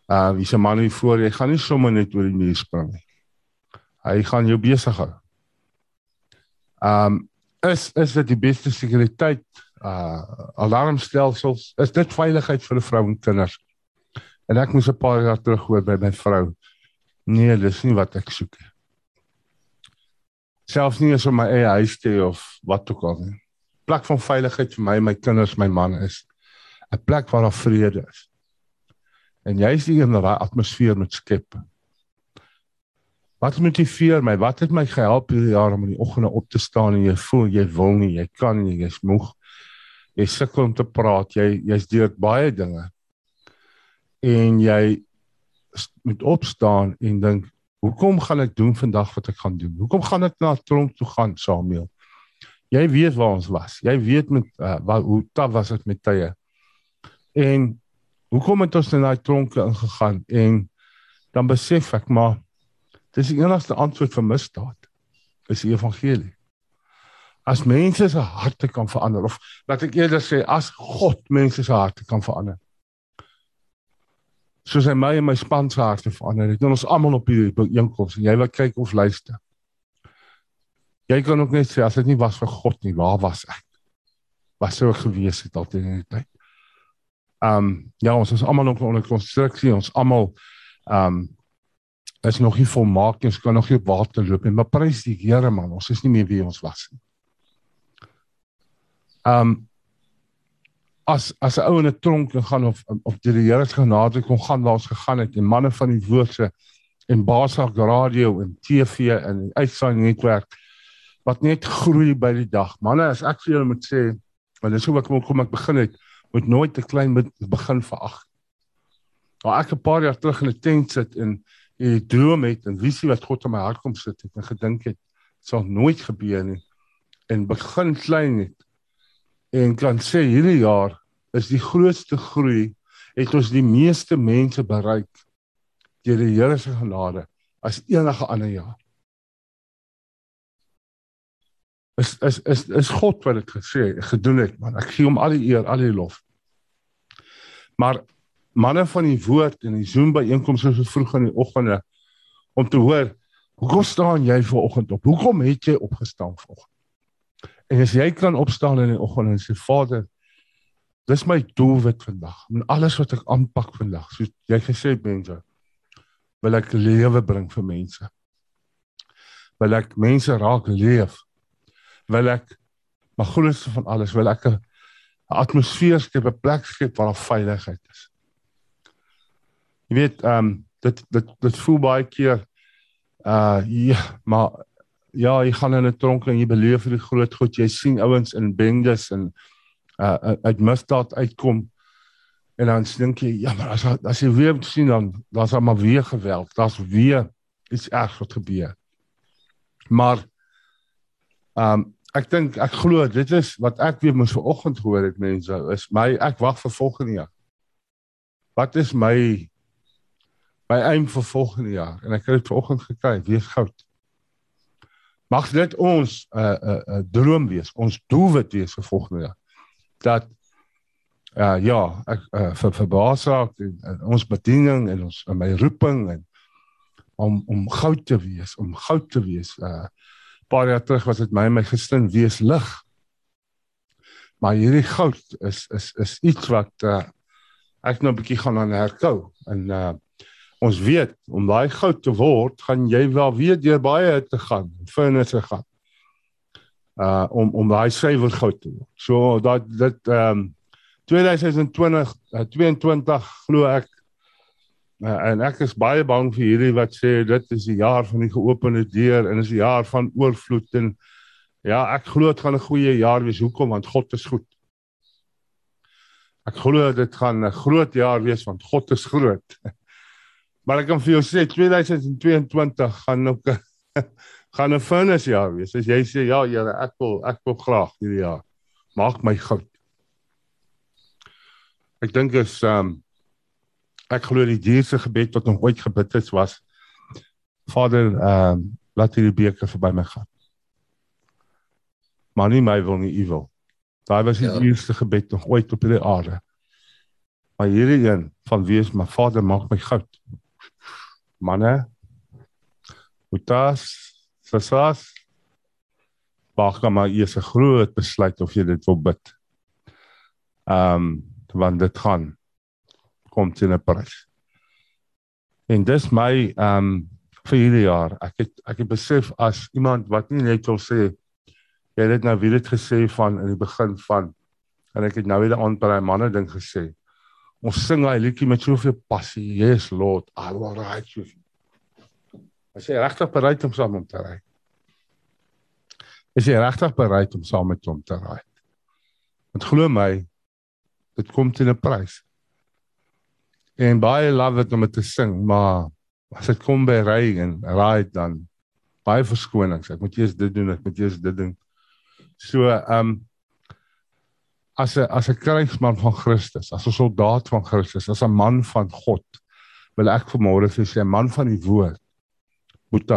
Uh, wie se man hier voor, jy gaan nie sommer net oor die muur spring nie. Hy gaan jou besig hou. Um is is dit die beste sekuriteit uh alarmstelsels? Is dit veiligheid vir 'n vrou en kinders? En ek moes 'n paar jaar terug hoor by my vrou. Nee, dis nie wat ek soek. Selfs nie as om my eie huis te of wat ook al nie. Plek van veiligheid vir my my kinders, my man is 'n plek waar daar vrede is. En jy is die een wat daai atmosfeer moet skep. Wat motiveer my? Wat het my gehelp hierdie jaar om in die oggende op te staan en jy voel jy wil nie, jy kan nie, jy's moeg. Jy sukkel om te praat, jy jy's deur baie dinge. En jy moet opstaan en dink, hoekom gaan ek doen vandag wat ek gaan doen? Hoekom gaan ek na tronk toe gaan, Samuel? Jy weet waar ons was. Jy weet met uh, wat hoe taaf was dit met tye. En hoekom het ons in daai tronke ingegaan en dan besef ek maar dis die enigste antwoord vir misdaad is die evangelie. As mense se harte kan verander of laat ek eerder sê as God mense se harte kan verander. Soos hy my en my span se harte verander het, ons almal op hierdie bijeenkoms en jy wil kyk of luister. Jy kan ook net sê as dit nie was vir God nie, waar was ek? Was sou gewees het altyd in die tyd. Ehm um, ja, ons is almal nog onder konstruksie, ons almal ehm um, is nog nie volmaak nie, ons kan nog nie op water loop nie, maar prys die Here man, ons is nie meer wie ons was nie. Ehm um, as as 'n ou in 'n tronk gaan of of die Here se genade kon gaan ons gegaan het en manne van die woord se en Basak radio en TV en uitsaai netwerk wat net groei by die dag. Manne, as ek vir julle moet sê, want dis hoe ek kom ek begin het moet nooit te klein begin verag. Maar ek 'n paar jaar terug in 'n tent sit en 'n droom het en visie wat God in my hart kom sit het en gedink het sal nooit gebeur nie en begin klein het en kan sê hierdie jaar is die grootste groei het ons die meeste mense bereik deur die Here se genade as enige ander jaar. is is is is God wat dit gesê gedoen het man. Ek gee hom al die eer al die lof. Maar manne van die woord en die zoom by einkomste so vroeg in die oggende om te hoor hoekom staan jy ver oggend op? Hoekom het jy opgestaan vanoggend en as jy kan opstaan in die oggend en sê vader dis my doelwit vandag. En alles wat ek aanpak vandag soos jy gesê het mense wil ek lewe bring vir mense. Wil ek mense raak leef. Wil ek maar grootste van alles wil ek 'n atmosfeer skep, 'n plek skep waar daar veiligheid is. Jy weet, ehm um, dit dit dit voel baie keer uh ja, maar ja, jy gaan in 'n tronk en jy beleef die groot goed. Jy sien ouens in bendes en uh uit misdaad uitkom en dan dink jy, ja, maar as as jy weer sien dan daar's maar weer geweld. Daar's weer iets ergs wat gebeur. Maar ehm um, ek dink ek glo dit is wat ek weer moes vanoggend gehoor het mense is my ek wag vir volgende jaar. Wat is my my aim vir volgende jaar en ek het vanoggend gekry wees goud. Mag dit ons 'n uh, 'n uh, 'n uh, droom wees, ons doelwit wees vir volgende jaar. Dat uh, ja, ek uh, vir vir Basak en, en ons bediening en ons en my roeping en om om goud te wees, om goud te wees uh paar jaar terug was dit my my gesin wees lig. Maar hierdie goud is is is iets wat uh, ek nou 'n bietjie gaan aan herkou en uh, ons weet om daai goud te word, gaan jy wel weer deur baie te gaan, furnace gaan. Uh om om daai suiwer goud te word. So dat dit ehm um, 2020 uh, 22 glo ek Uh, en ek is baie bang vir hierdie wat sê dit is die jaar van die geopende deur en is die jaar van oorvloed en ja, ek glo dit gaan 'n goeie jaar wees. Hoekom? Want God is goed. Ek glo dit gaan 'n groot jaar wees want God is groot. Maar ek kan vir jou sê 2022 gaan ook gaan 'n furnace jaar wees. As jy sê ja, Here, ek wil ek wil graag hierdie jaar maak my goud. ek dink is ehm um, ek glo die dierse gebed wat nog ooit gebid het was Vader ehm um, laat hierdie beker verby my gaan. Maar nie my wil nie, u wil. Daai was die ja. eerste gebed nog ooit op hierdie aarde. Maar hierdie een van wees my Vader maak my goud. Manne. Utas, sasas. Maak maar eers 'n groot besluit of jy dit wil bid. Ehm um, want dit gaan kom teen 'n prys. En dis my ehm um, vir hierdie jaar. Ek het ek het besef as iemand wat nie net wil sê jy het nou weer dit gesê van in die begin van en ek het nou weer aan by manne ding gesê. Ons sing hy liedjie met soveel passie. Yes Lord, I will ride you. As jy regtig bereid om saam om te ry. Is jy regtig bereid om saam met hom te ry? Want glo my, dit kom teen 'n prys. En baie love dit om te sing, maar as dit kom by ry en ry dan baie verskonings. Ek moet eers dit doen, ek moet eers dit doen. So, ehm um, as 'n as 'n krygsman van Christus, as 'n soldaat van Christus, as 'n man van God, wil ek vanmôre vir sy man van die woord moet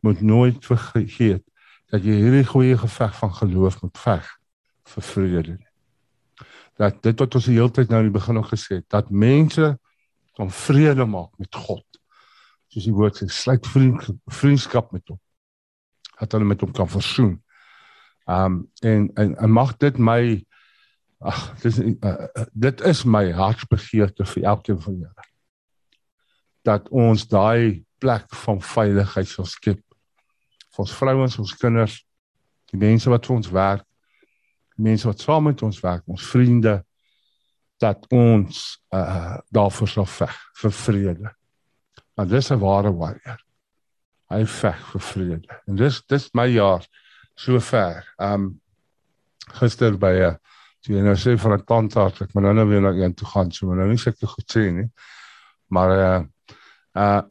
moet nooit vergeet dat jy hierdie goeie geveg van geloof moet veg vir vrede. Dat dit wat ons die hele tyd nou in die begin nog gesê het, dat mense kan vrede maak met God. Soos die woord sê, sluit vriend, vriendskap met hom. Dat hulle met hom kan versoen. Um en en, en mag dit my Ag, dis uh, uh, dit is my hartsbegeerte vir elkeen van julle. Dat ons daai plek van veiligheid sal skep vir ons vrouens, ons kinders, die mense wat vir ons werk, mense wat saam met ons werk, ons vriende dat ons uh daarvoor sal veg vir vrede. Want dis 'n ware warrior. Hy veg vir vrede. En dis dis my jaar so ver. Um gister by 'n uh, Jy nou sê vir 'n tandarts ek moet nou nou weer na een toe gaan, so moet nou nie seker goed sê nie. Maar uh uh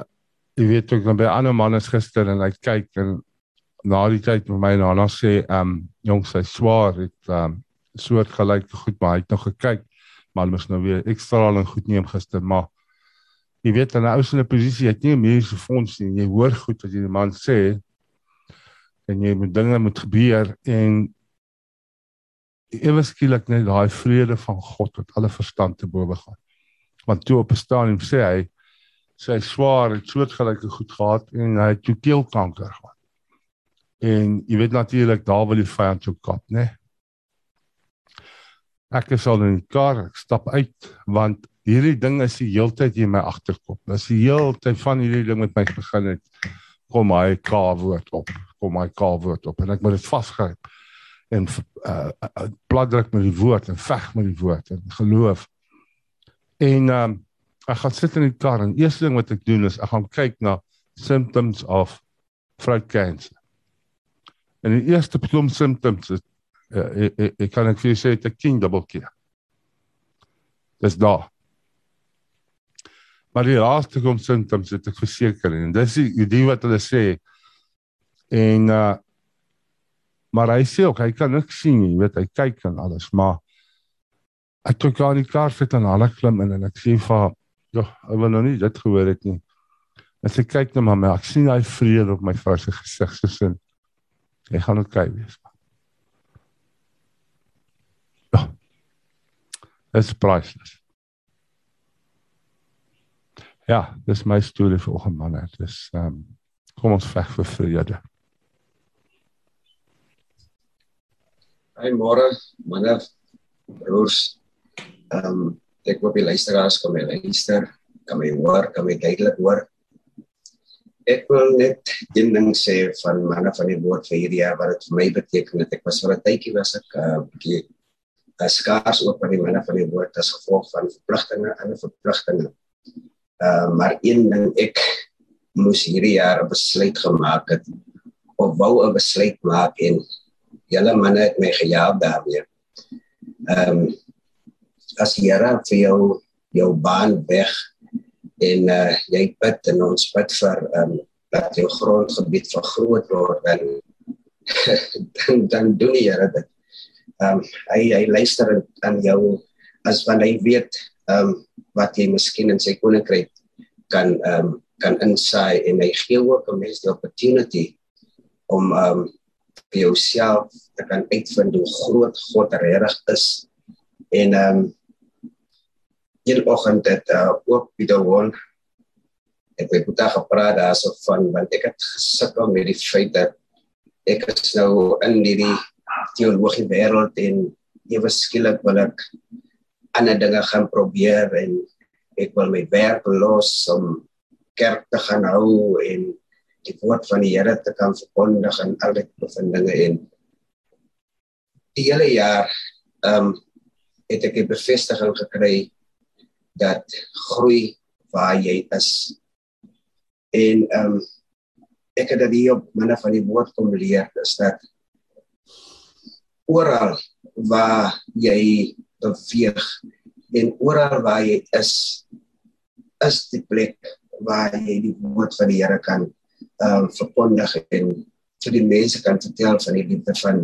jy weet ek dan by ander manne gister en hy kyk en na die tyd met my nana sê um jong sy swaar het um soort gelyk goed maar hy het nog gekyk maar mos nou weer ekstra lang goed neem gister maar jy weet dan ou se 'n posisie het nie meer so fonds nie jy hoor goed wat die man sê en jy moet dinge moet gebeur en ewe skielik net daai vrede van God wat alle verstand te bowe gaan. Want toe op 'n stadium sê hy sy swaar het soortgelyke goed gehad en hy het toe keelkanker gehad. En jy weet natuurlik daar wil die vyand jou kap, né? Ek is al in die kar, ek stap uit want hierdie ding is die heeltyd in my agterkop. Dis die heeltyd van hierdie ding met my begin het kom hy ka woord op. Kom hy ka woord op en ek moet dit vasgryp en uh, uh bladruk met die woord en veg met die woord en geloof. En um ek gaan sit in die kar en eerste ding wat ek doen is ek gaan kyk na symptoms of throat cancer. En die eerste plom symptoms is uh, ek, ek, ek kan ek vir sê dit 'n king double keer. Dis daar. Maar die laaste kom symptoms het ek verseker en dis die ding wat hulle sê en uh Maar hy sê ook hy kan niks sien nie, jy weet hy kyk en alles, maar ek toe gaan die kar sit en hulle klim in en ek sê vir ja, ek wil nou nie dit gehoor het nie. En sy kyk net maar my, ek sien hy vrede op my vrou se gesig se sin. Hy gaan ook kyk wees. Ja. It's priceless. Ja, dis my storie vir oggend manne. Dis ehm um, kom ons veg vir vrede. Hi môre, manne, broers. Ehm um, ek hoop die luisteraars kan my luister, kan my hoor, kan my duidelik hoor. Ek wil net een ding sê van manne van die woord vir hierdie jaar wat dit vir my beteken het. Ek was vir 'n tydjie was ek 'n uh, bietjie skaars ook by die manne van die woord as gevolg van verpligtinge en verpligtinge. Ehm uh, maar een ding ek moes hierdie jaar 'n besluit gemaak het of wou 'n besluit maak en julle manne het my gehelp daarmee. Ehm um, as die Here vir jou jou baan weg en uh, jy bid en ons bid vir ehm um, dat jou grondgebied vergroot word dan dan dan doen die Here dit. Ehm um, hy hy luister aan jou as wanneer hy weet ehm um, wat jy miskien in sy koninkryk kan ehm um, kan insaai en hy gee ook 'n mens die opportunity om ehm um, vir jouself te kan uitvind hoe groot God regtig is. En ehm um, een oggend het uh, ook Pieter Won ek het met haar gepraat daarso van want ek het gesukkel met die feit dat ek is nou in hierdie teologie wêreld en ewe skielik wil ek ander dinge gaan probeer en ek wil my werk los om kerk te gaan hou en die woord van die Here te kan verkondig en al die bevindinge en die hele jaar ehm um, het ek 'n bevestiging gekry dat groei waar jy is. En ehm um, ek het dit hier op minne van die woord kom leer is dat oral waar jy beweeg en oral waar jy is is die plek waar jy die woord van die Here kan uh, verkondig en vir die mense kan vertel van die liefde van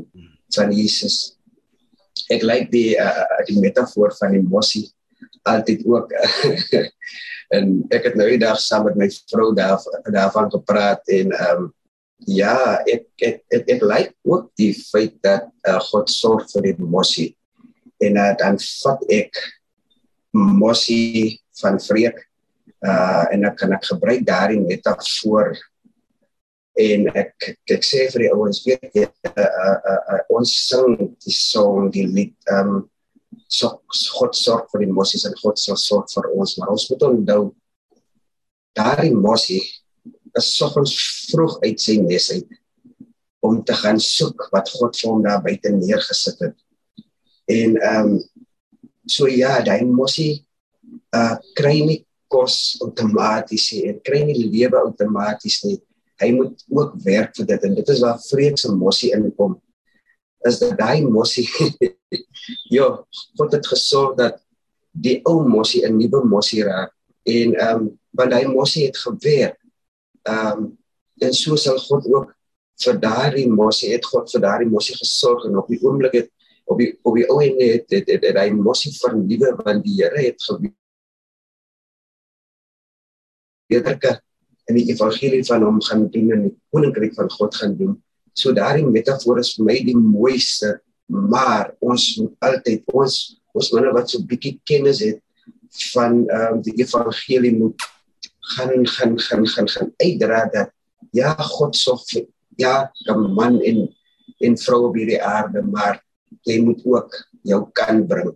van Jesus. Ek like die uh, die metafoor van die mossie altyd ook en ek het nou die dag saam met my vrou daar daarvan gepraat en um, ja, ek ek ek, ek like ook die feit dat uh, God sorg vir die mossie en uh, dan vat ek mossie van vreek uh en ek kan ek gebruik daardie metafoor en ek ek sê vir die ouens weet jy uh, uh, uh, uh, ons sing die song die lied um so God sorg vir die mossies en God sal sorg vir ons maar ons moet onthou daardie mossie is soggens vroeg uit sy nes uit om te gaan soek wat God vir hom daar buite neergesit het en um so ja daai mossie uh kry nie kos outomaties nie en kry nie lewe outomaties nie. Hy moet ook werk vir dit en dit is waar vrees en mossie inkom. Is dat daai mossie ja, God het gesorg dat die ou mossie 'n nuwe mossie raak en ehm um, want hy mossie het gewerk. Ehm um, en so sal God ook vir daardie mossie het God vir daardie mossie gesorg en op die oomblik het op die op die ou en het het, het, het hy mossie vernuwe want die Here het geweet weerke in die evangelie van hom gaan doen en die koninkryk van God gaan doen. So daardie metafoor is vir my die mooiste, maar ons moet altyd ons ons manne wat so bietjie kennis het van ehm um, die evangelie moet gaan gaan gaan gaan gaan uitdra dat ja God sorg vir ja die man en en vrou op hierdie aarde, maar jy moet ook jou kan bring.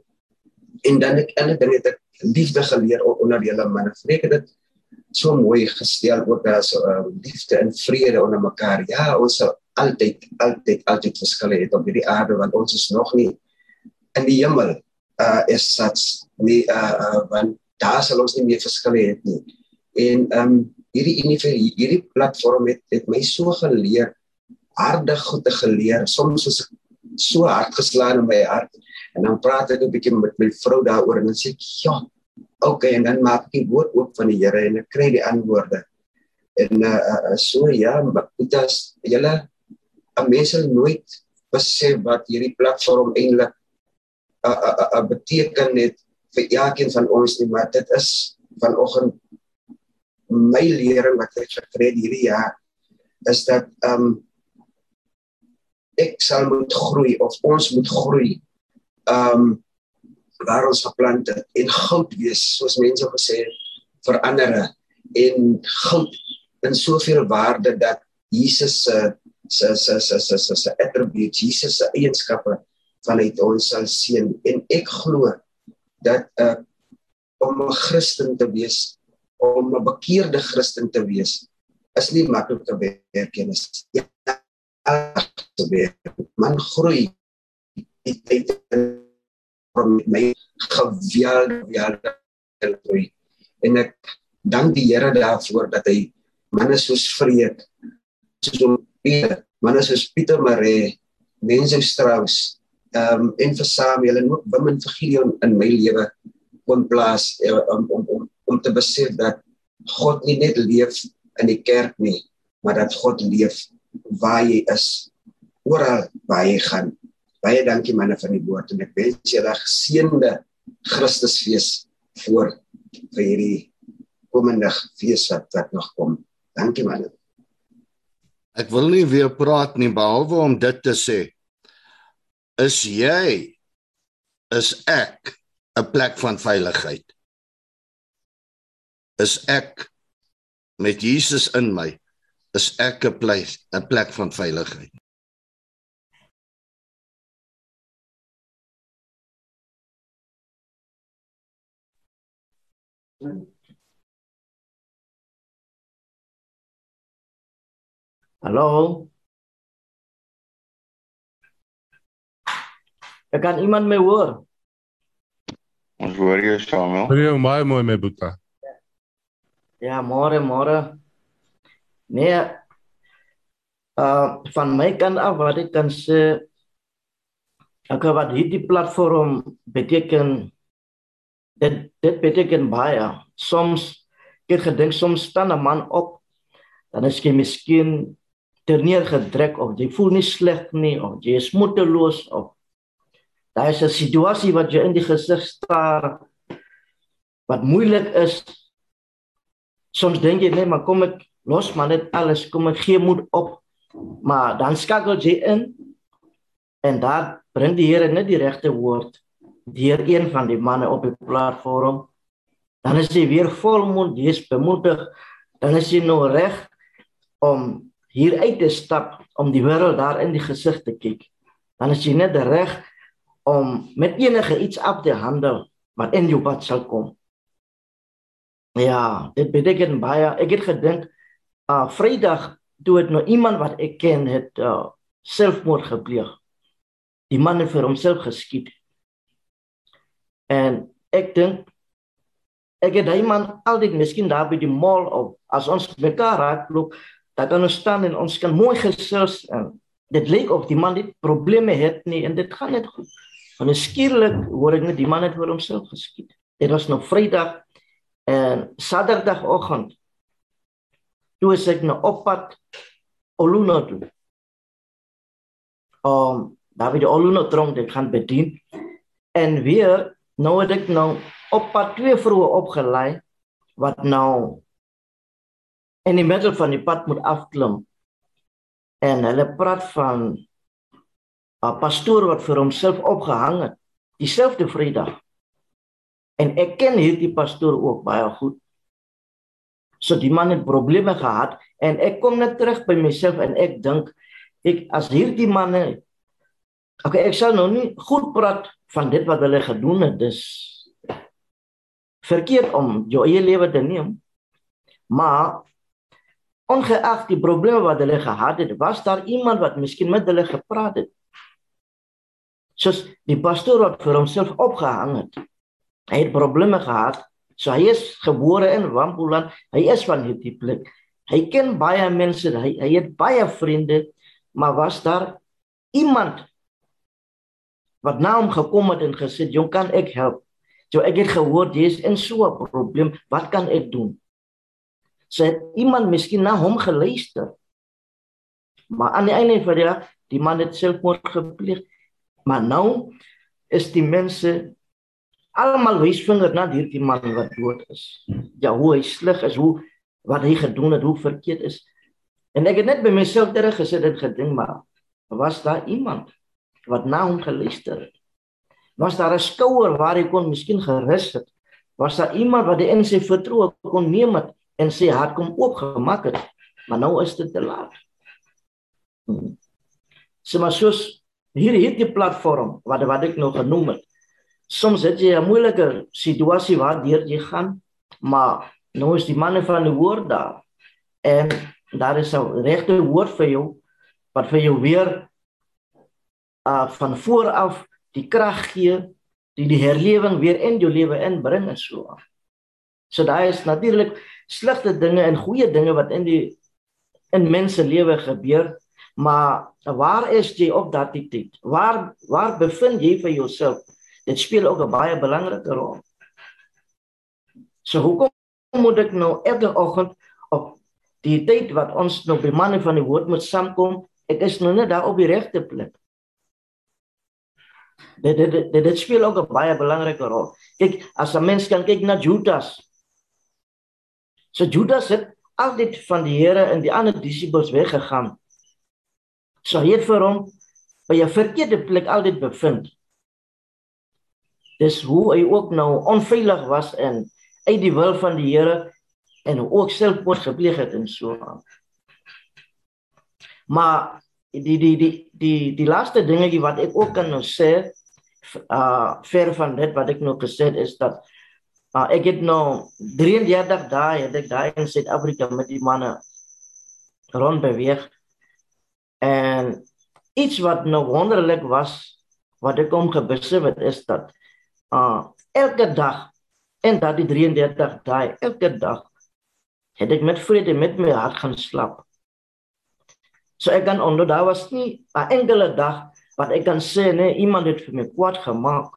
En dan ek ander ding het ek liefde geleer onder julle manne. Vreek dit so mooi gestel ook as uh, liefde en vrede onder mekaar. Ja, ons sal altyd altyd altyd verskille hê op hierdie aarde want ons is nog nie in die hemel uh is such nie uh, uh want daar sal ons nie meer verskille hê nie. En um hierdie hierdie platform het het my so geleer harde goed te geleer. Soms is ek so hard geslaan in my hart en dan praat ek 'n bietjie met my vrou daaroor en dan sê ek ja, okay en dan maak ek die woord oop van die Here en ek kry die antwoorde. En uh, uh so ja, is julle mense nooit besef wat hierdie platform eintlik uh, uh, uh, uh beteken het vir elkeen van ons nie, maar dit is vanoggend my lering wat ek gekry het hierdie jaar is dat um ek sal moet groei of ons moet groei. Um waar ons geplant het en goud wees soos mense gesê het vir ander en goud in soveel waarde dat Jesus se se se se se se se attributes Jesus se eienskappe vanuit ons sal sien en ek glo dat uh, om 'n Christen te wees om 'n bekeerde Christen te wees is nie maklik te werk nie ja te werk man groei. Die tyd met my geweldig groei. En ek dank die Here daarvoor dat hy manne soos Vreek, soos Pieter, manne soos Pieter Maree, mense Strauss, ehm um, en vir Samuel en ook Wim en Gideon in my lewe kon plaas eh, om om om om te besef dat God nie net leef in die kerk nie, maar dat God leef waar jy is, oral waar jy gaan. Baie dankie manne van die woord en ek wens julle geseënde Christusfees voor vir hierdie komende fees wat, wat nog kom. Dankie man. Ek wil nie weer praat nie behalwe om dit te sê. Is jy is ek 'n plek van veiligheid? Is ek met Jesus in my is ek 'n plek 'n plek van veiligheid? Hallo. Ek kan iemand my hoor. Ons hoor jou Samuel. Hoor jou baie mooi my boeta. Ja, môre, môre. Nee. Uh van my kant af wat ek kan sê ek wat hierdie platform beteken dit dit beteken baie. Soms ek gedink soms staan 'n man op dan is jy miskien terneergedruk of jy voel nie sleg nie of jy is moedeloos of daar is 'n situasie wat jy in die gesig staar wat moeilik is soms dink jy net maar kom ek los maar net alles kom ek gee moed op maar dan skakel jy in en daar bring die Here net die regte woord deur een van die manne op die platform dan is jy weer volmond jy is bemoedig dan is jy nou reg om hier uit te stap om die wêreld daar in die gesig te kyk dan is jy net reg om met enige iets af te handel wat in jou pad sal kom Ja, dit beteken baie. Ek het gedink uh Vrydag toe het nou iemand wat ek ken het uh selfmoord gepleeg. Die man het vir homself geskiet. En ek dink ek het daai man altyd miskien daar by die mall of as ons mekaar raakloop, kan ons staan en ons kan mooi gesels en dit lyk of die man dit probleme het nie en dit gaan net goed. Van skielik hoor ek net die man het vir homself geskiet. Dit was nog Vrydag En Saterdagoggend toe is ek nou op pad Oluno toe. Om daar by die Oluno tronk ek gaan bedien. En weer nou het ek nou op pad twee vroue opgelei wat nou in die middel van die pad moet afklim. En hulle praat van 'n pastoor wat vir homself opgehang het dieselfde Vrydag. En ek ken hierdie pastoor ook baie goed. So die man het probleme gehad en ek kom net terug by myself en ek dink ek as hierdie manne Okay, ek sal nou nie goed praat van dit wat hulle gedoen het. Dis verkeerd om jou eie lewe te neem. Maar ongeag die probleme wat hulle gehad het, was daar iemand wat miskien met hulle gepraat het. Soos die pastoor wat vir homself opgehang het. Hy het probleme gehad. So hy is gebore in Wampuland. Hy is van hierdie plek. Hy ken baie mense. Hy hy het baie vriende, maar was daar iemand wat na hom gekom het en gesê, "Jong, kan ek help?" So ek het gehoor jy is in so 'n probleem. Wat kan ek doen? Sê so, iemand miskien na hom geluister. Maar aan die einde van die dag, die man het selfmoord gepleeg. Maar nou is die mense almal wys vinger na hierdie man wat dood is. Ja, hoe hy sleg is, hoe wat hy gedoen het, hoe verkeerd is. En ek het net by myself terug gesit en gedink maar was daar iemand wat na hom geluister het? Was daar 'n skouer waar hy kon miskien gerus het? Was daar iemand wat hy in sy vertroue kon neem het en sy hart kom oopgemaak het? Maar nou is dit te laat. Hmm. So maar soos hier hierdie platform wat wat ek nou genoem het soms het jy 'n moeilike situasie waar deur jy gaan, maar nou is die manne van die woord daar. En daar is 'n regte woord vir jou wat vir jou weer uh van voor af die krag gee, die die herlewing weer in jou lewe inbring en so aan. So daar is natuurlik slegte dinge en goeie dinge wat in die in mense lewe gebeur, maar waar is jy op daardie tyd? Waar waar bevind jy vir jouself? dit speel ook 'n baie belangrike rol. So hoekom moet ek nou elke oggend op die tyd wat ons nou by manne van die woord moet saamkom, ek is nou net daar op die regte plek. Dit dit dit, dit speel ook 'n baie belangrike rol. Kyk, as 'n mens kan kyk na Judas. So Judas het altyd van die Here en die ander disippels weggegaan. So hy het vir hom by 'n verkeerde plek altyd bevind. Dis hoe hy ook nou onveilig was en uit die wil van die Here en ook selfmoord gepleeg het en so aan. Maar die die die die die laaste dingetjie wat ek ook kan nou sê uh ver van dit wat ek nou gesê het is dat uh, ek het nou 33 dae het ek daai in Suid-Afrika met die manne rond beweeg en iets wat nou wonderlik was wat ek kom gebesef het is dat uh elke dag en dat die 33 dae elke dag het ek met vrede met my hart gaan slaap. So ek kan onder daar was nie 'n enkele dag wat ek kan sê nee iemand het vir my kwaad gemaak.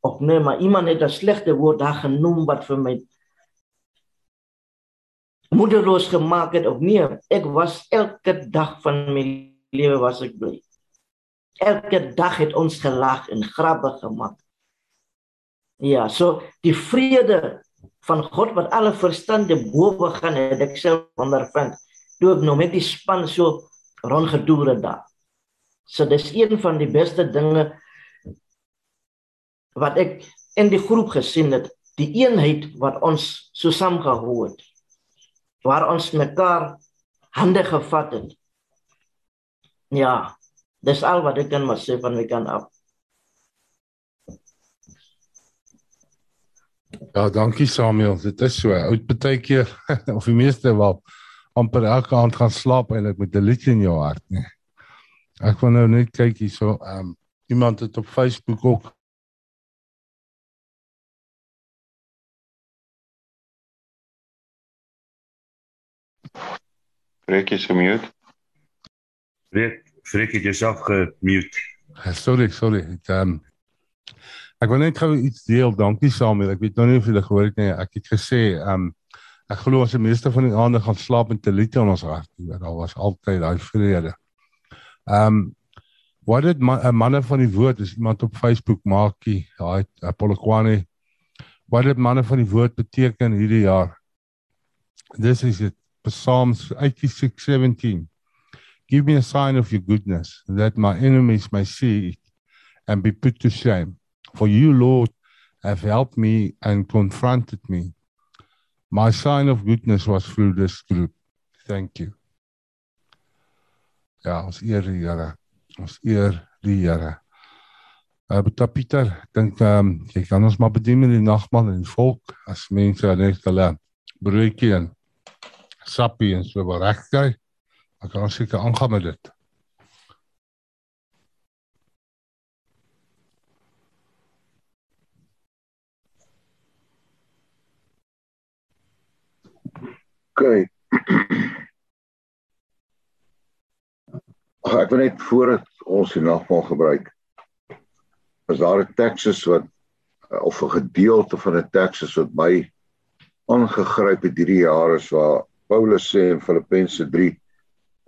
Of nee, maar iemand het 'n slegte woord daar genoem wat vir my moederloos gemaak het of nie. Ek was elke dag van my lewe was ek bly. Elke dag het ons gelag en grappe gemaak. Ja, so die vrede van God wat alle verstand te bowe gaan het ek self ondervind toe ek nou met die span so rondgedoer het daar. So dis een van die beste dinge wat ek in die groep gesien het, die eenheid wat ons so saamgehou het. Waar ons mekaar hande gevat het. Ja, dis al wat ek kan maar sê van my kant af. Ja, dankie Samuel. Dit is so. Oud baie keer of die meeste wel amper elke aand gaan slaap eintlik met 'n liedjie in jou hart, nee. Ek wil nou net kyk hierso. Ehm um, iemand het op Facebook ook Freek is gemute. Freek, Freek het jouself gemute. Sorry, sorry. Ehm um, Ek wil net gou iets deel. Dankie Samuel. Ek weet nou nie of jy dit gehoor het nie. Ek het gesê, ehm um, ek glo die meeste van die aande gaan slaap met lied in ons. Ja, daar was altyd daai vrede. Ehm um, wat dit 'n man, manne van die woord is iemand op Facebook maakie, daai Apolloquani. Wat dit manne van die woord beteken hierdie jaar. This is it. Psalms 86:17. Give me a sign of your goodness that my enemies may see it and be put to shame. For you, Lord, have helped me and confronted me. My sign of goodness was through this group. Thank you. Ja, ons eer die Here. Ons eer die Here. Uh Boeta Pieter, dink ehm um, jy kan ons maar bedien met die nagmaal en die volk as mense net hulle broodjie en sappie en so reg kry. Ek kan seker aangaan met dit. OK. Ag ek wil net voordat ons die nagmaal gebruik. As daar 'n teks wat of 'n gedeelte van 'n teks wat my aangegryp het hierdie jaar is waar Paulus sê in Filippense 3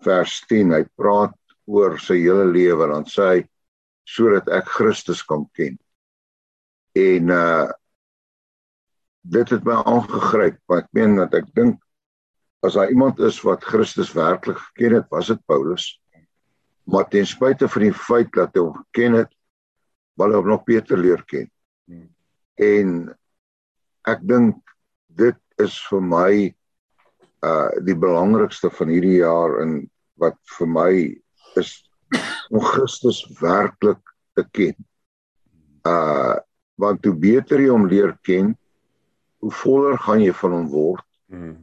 vers 10 hy praat oor sy hele lewe dan sê hy sodat ek Christus kan ken. En uh dit het my aangegryp want ek meen dat ek dink as daar iemand is wat Christus werklik geken het, was dit Paulus. Maar ten spyte van die feit dat hy hom geken het, wou hy nog beter leer ken. En ek dink dit is vir my uh die belangrikste van hierdie jaar en wat vir my is om Christus werklik te ken. Uh want hoe beter jy hom leer ken, hoe voller gaan jy van hom word. Hmm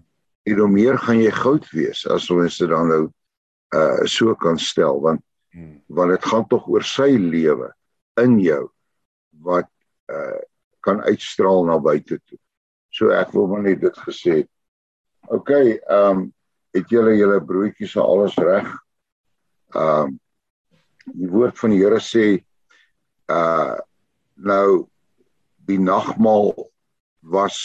en hoe meer gaan jy goud wees as ons dit dan nou uh so kan stel want hmm. want dit gaan tog oor sy lewe in jou wat uh kan uitstraal na buite toe. So ek wil maar net dit gesê. OK, ehm um, het julle julle broodjies al alles reg? Ehm um, die woord van die Here sê uh nou die nagmaal was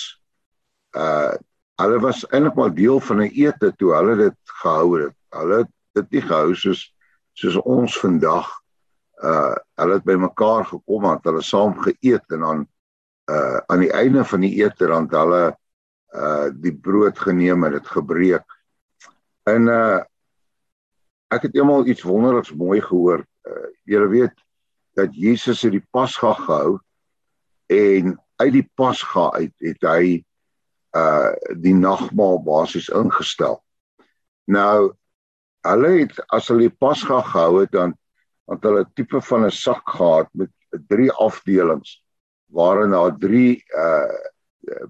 uh hulle was eintlik maar deel van 'n ete toe hulle dit gehou het. Hulle het dit nie gehou soos soos ons vandag uh hulle het bymekaar gekom en hulle saam geëet en dan uh aan die einde van die ete dan hulle uh die brood geneem en dit gebreek. En uh ek het eendag iets wonderliks mooi gehoor. Uh, Julle weet dat Jesus het die Pasga gehou en uit die Pasga uit het hy uh die nagmaal basies ingestel. Nou hulle het as hulle Pasga gehou het dan want hulle tipe van 'n sak gehad met drie afdelings waarin daar drie uh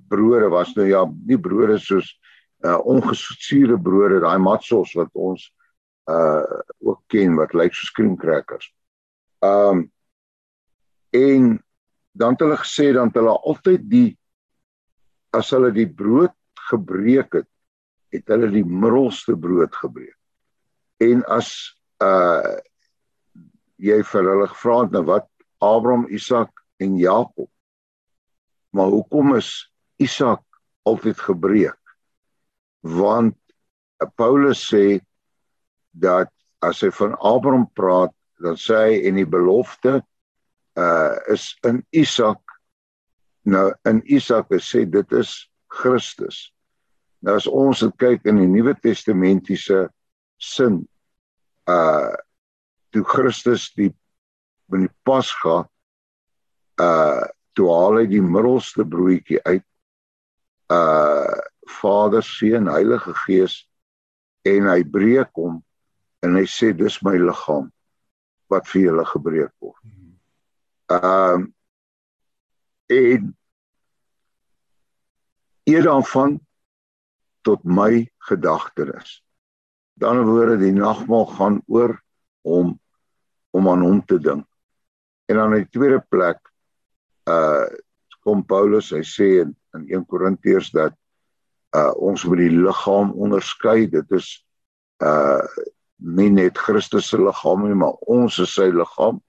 brode was nou ja nie brode soos uh ongesuurde brode daai matsos wat ons uh ook ken wat lyk soos cream crackers. Um en dan het hulle gesê dan het hulle altyd die as hulle die brood gebreek het, het hulle die middelste brood gebreek. En as uh jy vir hulle gevra het nou wat Abraham, Isak en Jakob. Maar hoekom is Isak altyd gebreek? Want Paulus sê dat as hy van Abraham praat, dan sê hy en die belofte uh is in Isak. Nou in Isak sê dit is Christus. Nou as ons kyk in die Nuwe Testamentiese sin uh toe Christus die in die Pasga uh toe haal hy die middelste broodjie uit uh Vader, Seun, Heilige Gees en hy breek hom en hy sê dis my liggaam wat vir julle gebreek word. Um en eer daarvan tot my gedagtenis. Dan word die nagmaal gaan oor om om aan hom te dink. En dan in die tweede plek uh kom Paulus, hy sê in, in 1 Korintiërs dat uh ons moet die liggaam onderskei. Dit is uh nie net Christus se liggaam nie, maar ons is sy liggaam.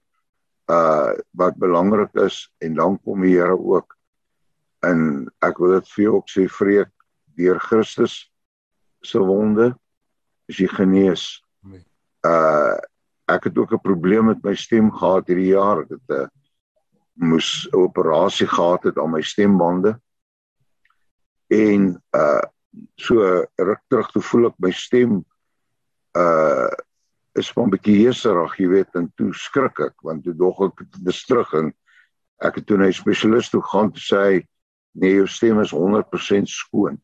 Uh wat belangrik is en dan kom die Here ook en ek wil dit vir jou ook sê vreek deur Christus se wonde is jy genees. Uh ek het ook 'n probleem met my stem gehad hierdie jaar. Ek het 'n uh, moes 'n operasie gehad het aan my stembande. En uh so ruk terug toe voel ek my stem uh is van 'n bietjie heeserig, jy weet, en toe skrik ek want toe dog ek dis terug en ek het toe na 'n spesialis toe gaan te sê nee, jou stem is 100% skoon.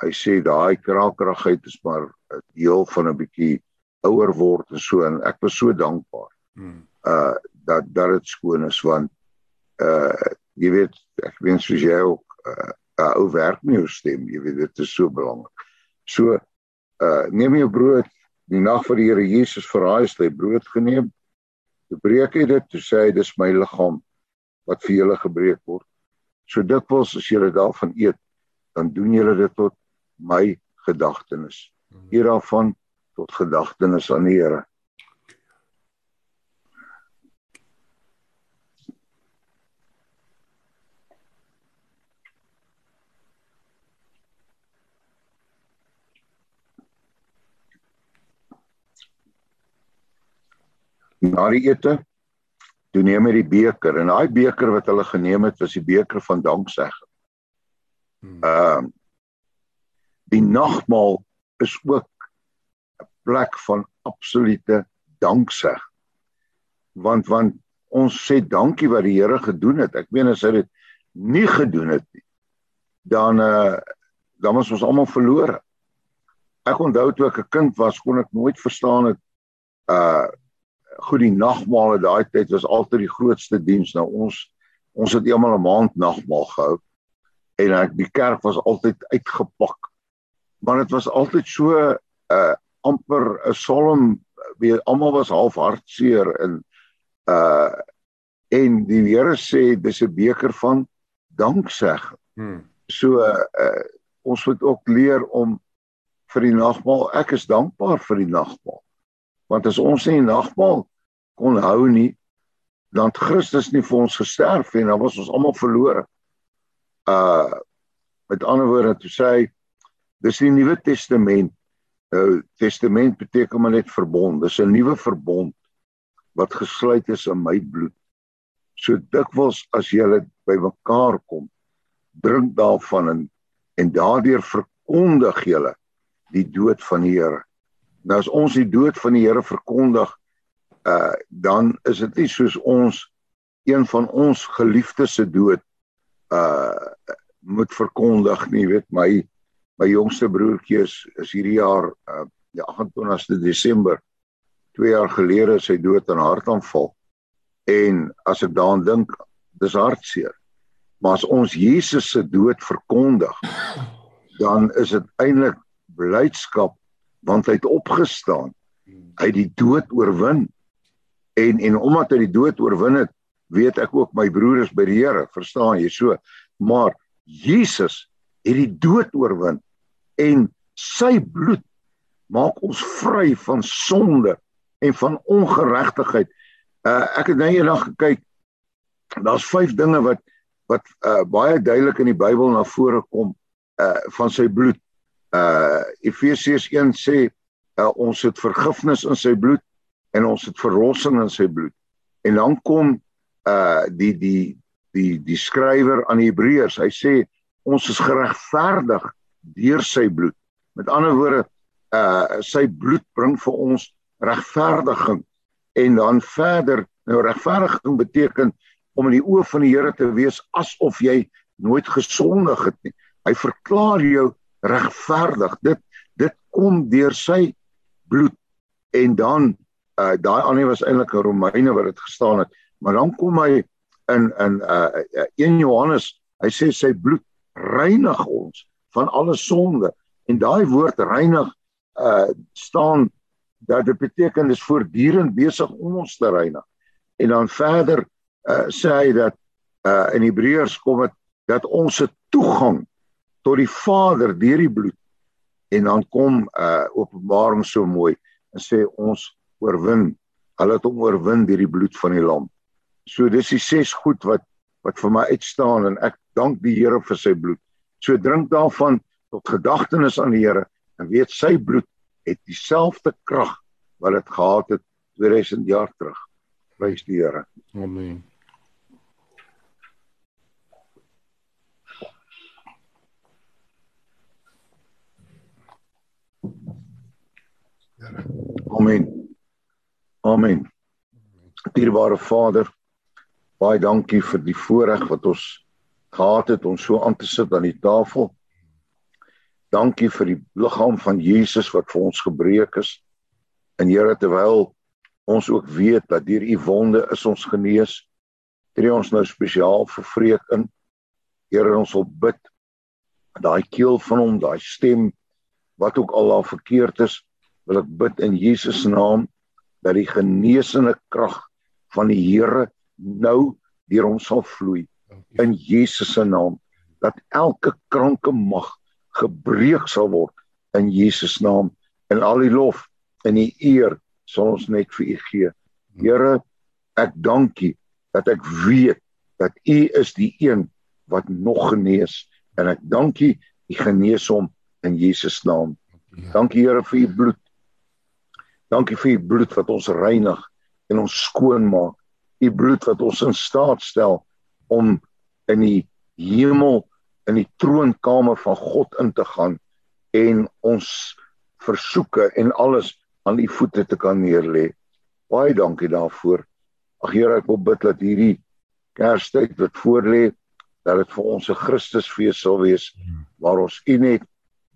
Hy sê daai kraakrigheid is maar 'n deel van 'n bietjie ouer word en so en ek was so dankbaar. Hmm. Uh dat dat dit skoon is want uh jy weet ek wens soos jy ook uh, uh ou werk met jou stem, jy weet dit is so belangrik. So uh neem jou brood die nag vir die Here Jesus verraai het hy brood geneem. Toe breek hy dit, toe sê hy dis my liggaam wat vir julle gebreek word. So dikwels as julle daarvan eet, dan doen julle dit tot my gedagtenis. Hierafan tot gedagtenis aan die Here. Na die ete toe neem hy die beker en daai beker wat hulle geneem het was die beker van danksegging. Hmm. Ehm uh, die nagmaal is ook 'n plek van absolute dankseg. Want want ons sê dankie wat die Here gedoen het. Ek meen as hy dit nie gedoen het nie, dan uh dan was ons almal verlore. Ek onthou toe ek 'n kind was, kon ek nooit verstaan het uh goed die nagmaal in daai tyd was altyd die grootste diens. Nou ons ons het eendag 'n maand nagmaal gehou en ek die kerk was altyd uitgepak. Maar dit was altyd so 'n uh, amper 'n solemn wie almal was half hartseer en uh en die Here sê dis 'n beker van dankseg. Hmm. So uh ons moet ook leer om vir die nagmaal. Ek is dankbaar vir die nagmaal. Want as ons nie nagmaal kon hou nie, dan Christus nie vir ons gesterf en dan was ons almal verlore. Uh met ander woorde toe sê hy dis die Nuwe Testament. Nou testament beteken maar net verbond. Dis 'n nuwe verbond wat gesluit is in my bloed. So dikwels as julle bymekaar kom, drink daarvan en en daardeur verkondig julle die dood van die Here. Nou as ons die dood van die Here verkondig, uh dan is dit nie soos ons een van ons geliefdes se dood uh moet verkondig nie, weet my my jongste broertjie is, is hierdie jaar uh die 28ste Desember 2 jaar gelede sy dood aan hartaanval. En as ek daaraan dink, dis hartseer. Maar as ons Jesus se dood verkondig, dan is dit eintlik blydskap want hy het opgestaan. Hy het die dood oorwin. En en omdat hy die dood oorwin het, weet ek ook my broer is by die Here, verstaan jy so? Maar Jesus het die dood oorwin en sy bloed maak ons vry van sonde en van ongeregtigheid. Uh ek het nou eendag gekyk. Daar's vyf dinge wat wat uh baie duidelik in die Bybel na vore kom uh van sy bloed. Uh Efesiërs 1 sê uh, ons het vergifnis in sy bloed en ons het verlossing in sy bloed. En dan kom uh die die die die skrywer aan die Hebreërs. Hy sê ons is geregverdig deur sy bloed. Met ander woorde, uh sy bloed bring vir ons regverdiging en dan verder nou regverdiging beteken om in die oë van die Here te wees asof jy nooit gesondig het nie. Hy verklaar jou regverdig. Dit dit kom deur sy bloed en dan uh daai ander was eintlik 'n Romeine wat dit gestaan het, maar dan kom hy in in uh 1 Johannes, hy sê sy bloed reinig ons van alle sonde en daai woord reinig uh staan dat dit beteken dis voortdurend besig om ons te reinig. En dan verder uh sê hy dat uh in Hebreërs kom dit dat ons se toegang tot die Vader deur die bloed en dan kom uh Openbaring so mooi en sê ons oorwin. Hulle het hom oorwin deur die bloed van die lam. So dis die ses goed wat wat vir my uitstaan en ek dank die Here vir sy bloed. So drink daarvan tot gedagtenis aan die Here en weet sy bloed het dieselfde krag wat dit gehad het 2000 jaar terug. Prys die Here. Amen. Amen. Amen. Dierbare Vader, baie dankie vir die voorreg wat ons gehad het om so aan te sit aan die tafel Dankie vir die liggaam van Jesus wat vir ons gebreek is. En Here terwyl ons ook weet dat deur u wonde is ons genees, tree ons nou spesiaal vir vreek in. Here ons wil bid daai keel van hom, daai stem wat ook al daar verkeerd is, wil ek bid in Jesus naam dat die genesende krag van die Here nou deur hom sal vloei in Jesus se naam dat elke kranke mag gebreek sal word in Jesus naam en al die lof en die eer sal ons net vir u gee. Here, ek dank u dat ek weet dat u is die een wat nog genees en ek dank u u genees hom in Jesus naam. Dankie Here vir u bloed. Dankie vir u bloed wat ons reinig en ons skoon maak. U bloed wat ons in staat stel om in die hemel in die troonkamer van God in te gaan en ons versoeke en alles aan u voete te kan neerlê. Baie dankie daarvoor. Ag Here, ek wil bid dat hierdie Kerstyd wat voorlê, dat dit vir ons 'n Christusfees sal wees waar ons u net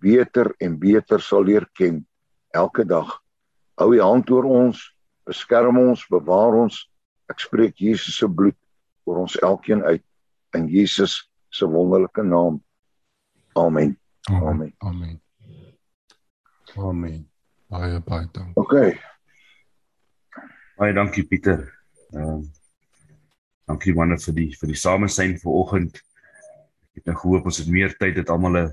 beter en beter sal leer ken elke dag. Hou u hand oor ons, beskerm ons, bewaar ons. Ek spreek Jesus se bloed oor ons elkeen uit in Jesus se wonderlike naam. Amen. Amen. Amen. Amen. Baie baie dankie. OK. Baie dankie Pieter. Ehm uh, dankie manne vir die vir die samesyn vanoggend. Ek het nou gehoop ons het meer tyd het almal 'n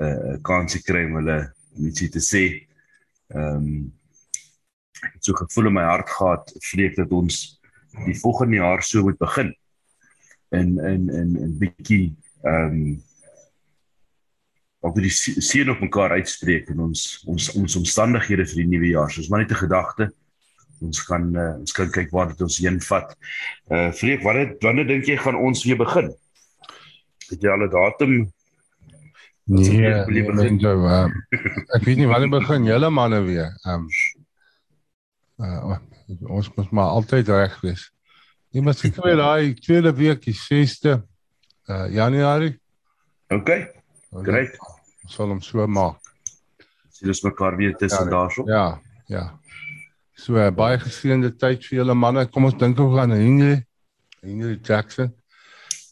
'n kansie kry om hulle ietsie te sê. Ehm um, so gevoel in my hart gehad vreek dat ons die volgende jaar so moet begin in in in 'n bietjie ehm um, ook die seën op mekaar uitspreek in ons ons ons omstandighede vir die nuwe jaar. Soos maar net 'n gedagte ons gaan uh, ons kan kyk waar dit ons heen vat. Uh Freek, wanneer wanneer dink jy gaan ons weer begin? Het jy al 'n datum? Nee, nee, nee uh, ek weet nie wanneer begin julle manne weer. Um uh ons moet maar altyd reg wees. Jy moet seker weer daai tweede week, die 6de uh Januarie. OK. Great. Ons sal hom so maak. Sien ons mekaar weer tussen ja, daarso. Ja, ja. So uh, baie geseënde tyd vir julle manne. Kom ons dink ook aan Henry. Henry Jackson.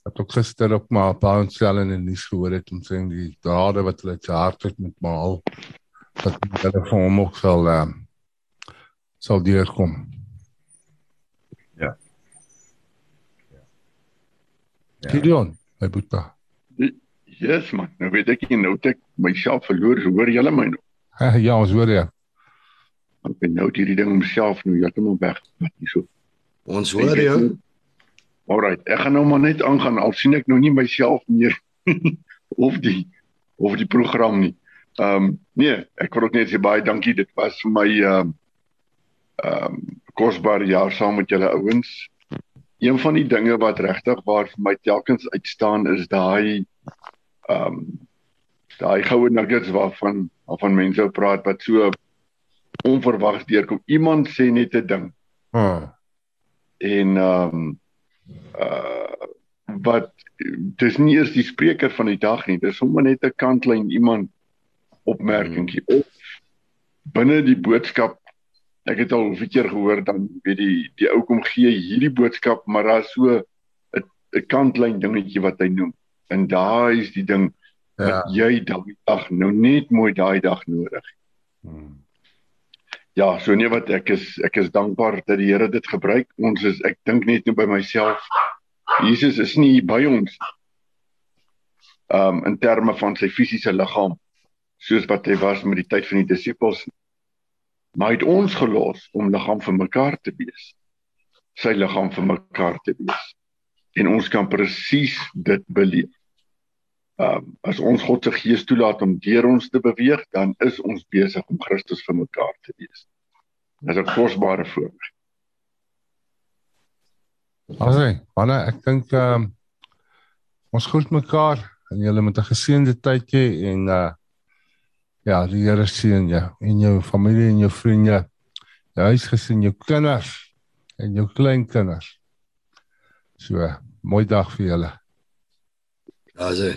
Het ook gister op maar 'n paar stel in die nuus gehoor het om sê die dade wat hulle te hard het met maal dat hulle van hom ook sal uh, sal deurkom. Ja. Ja. Gideon, my boeta. Yes man, nou weet ek nie nou ek myself verloor, hoor julle my nou? Ja, ons hoor jou. Ek ben nou hierdie ding homself nou heeltemal weg wat hierso. Ons hoor jou. Alright, ek gaan nou maar net aangaan al sien ek nou nie myself meer of die of die program nie. Ehm um, nee, ek wil ook net sê baie dankie. Dit was vir my ehm um, ehm um, kosbare jaar saam met julle ouens. Een van die dinge wat regtig waar vir my telkens uitstaan is daai ehm um, daai goue nuggets waarvan waarvan mense praat wat so onverwags deurkom. Iemand sê net 'n ding. Hmm. En ehm um, uh wat dis nie eers die spreker van die dag nie. Dis sommer net 'n kantlyn iemand opmerkingie hmm. of binne die boodskap. Ek het al 'n keer gehoor dan weet die die ou kom gee hierdie boodskap, maar daar's so 'n 'n kantlyn dingetjie wat hy noem. En daai is die ding ja. wat jy daai dag nou net mooi daai dag nodig. Hmm. Ja, so nee wat ek is ek is dankbaar dat die Here dit gebruik. Ons is ek dink net nou by myself. Jesus is nie by ons um in terme van sy fisiese liggaam soos wat hy was met die tyd van die disippels. Maar hy het ons gelos om liggaam vir mekaar te wees. Sy liggaam vir mekaar te wees. En ons kan presies dit beleef. Um as ons God se gees toelaat om deur ons te beweeg, dan is ons besig om Christus vir mekaar te wees. Dit is 'n kosbare voorreg. Asai, manne, ek dink um ons groet mekaar en julle met 'n geseënde tydjie en uh ja, die Here seën jou en jou familie en jou vriende. Jou huisgesin, jou kinders en jou kleinkinders. So, mooi dag vir julle. Asai.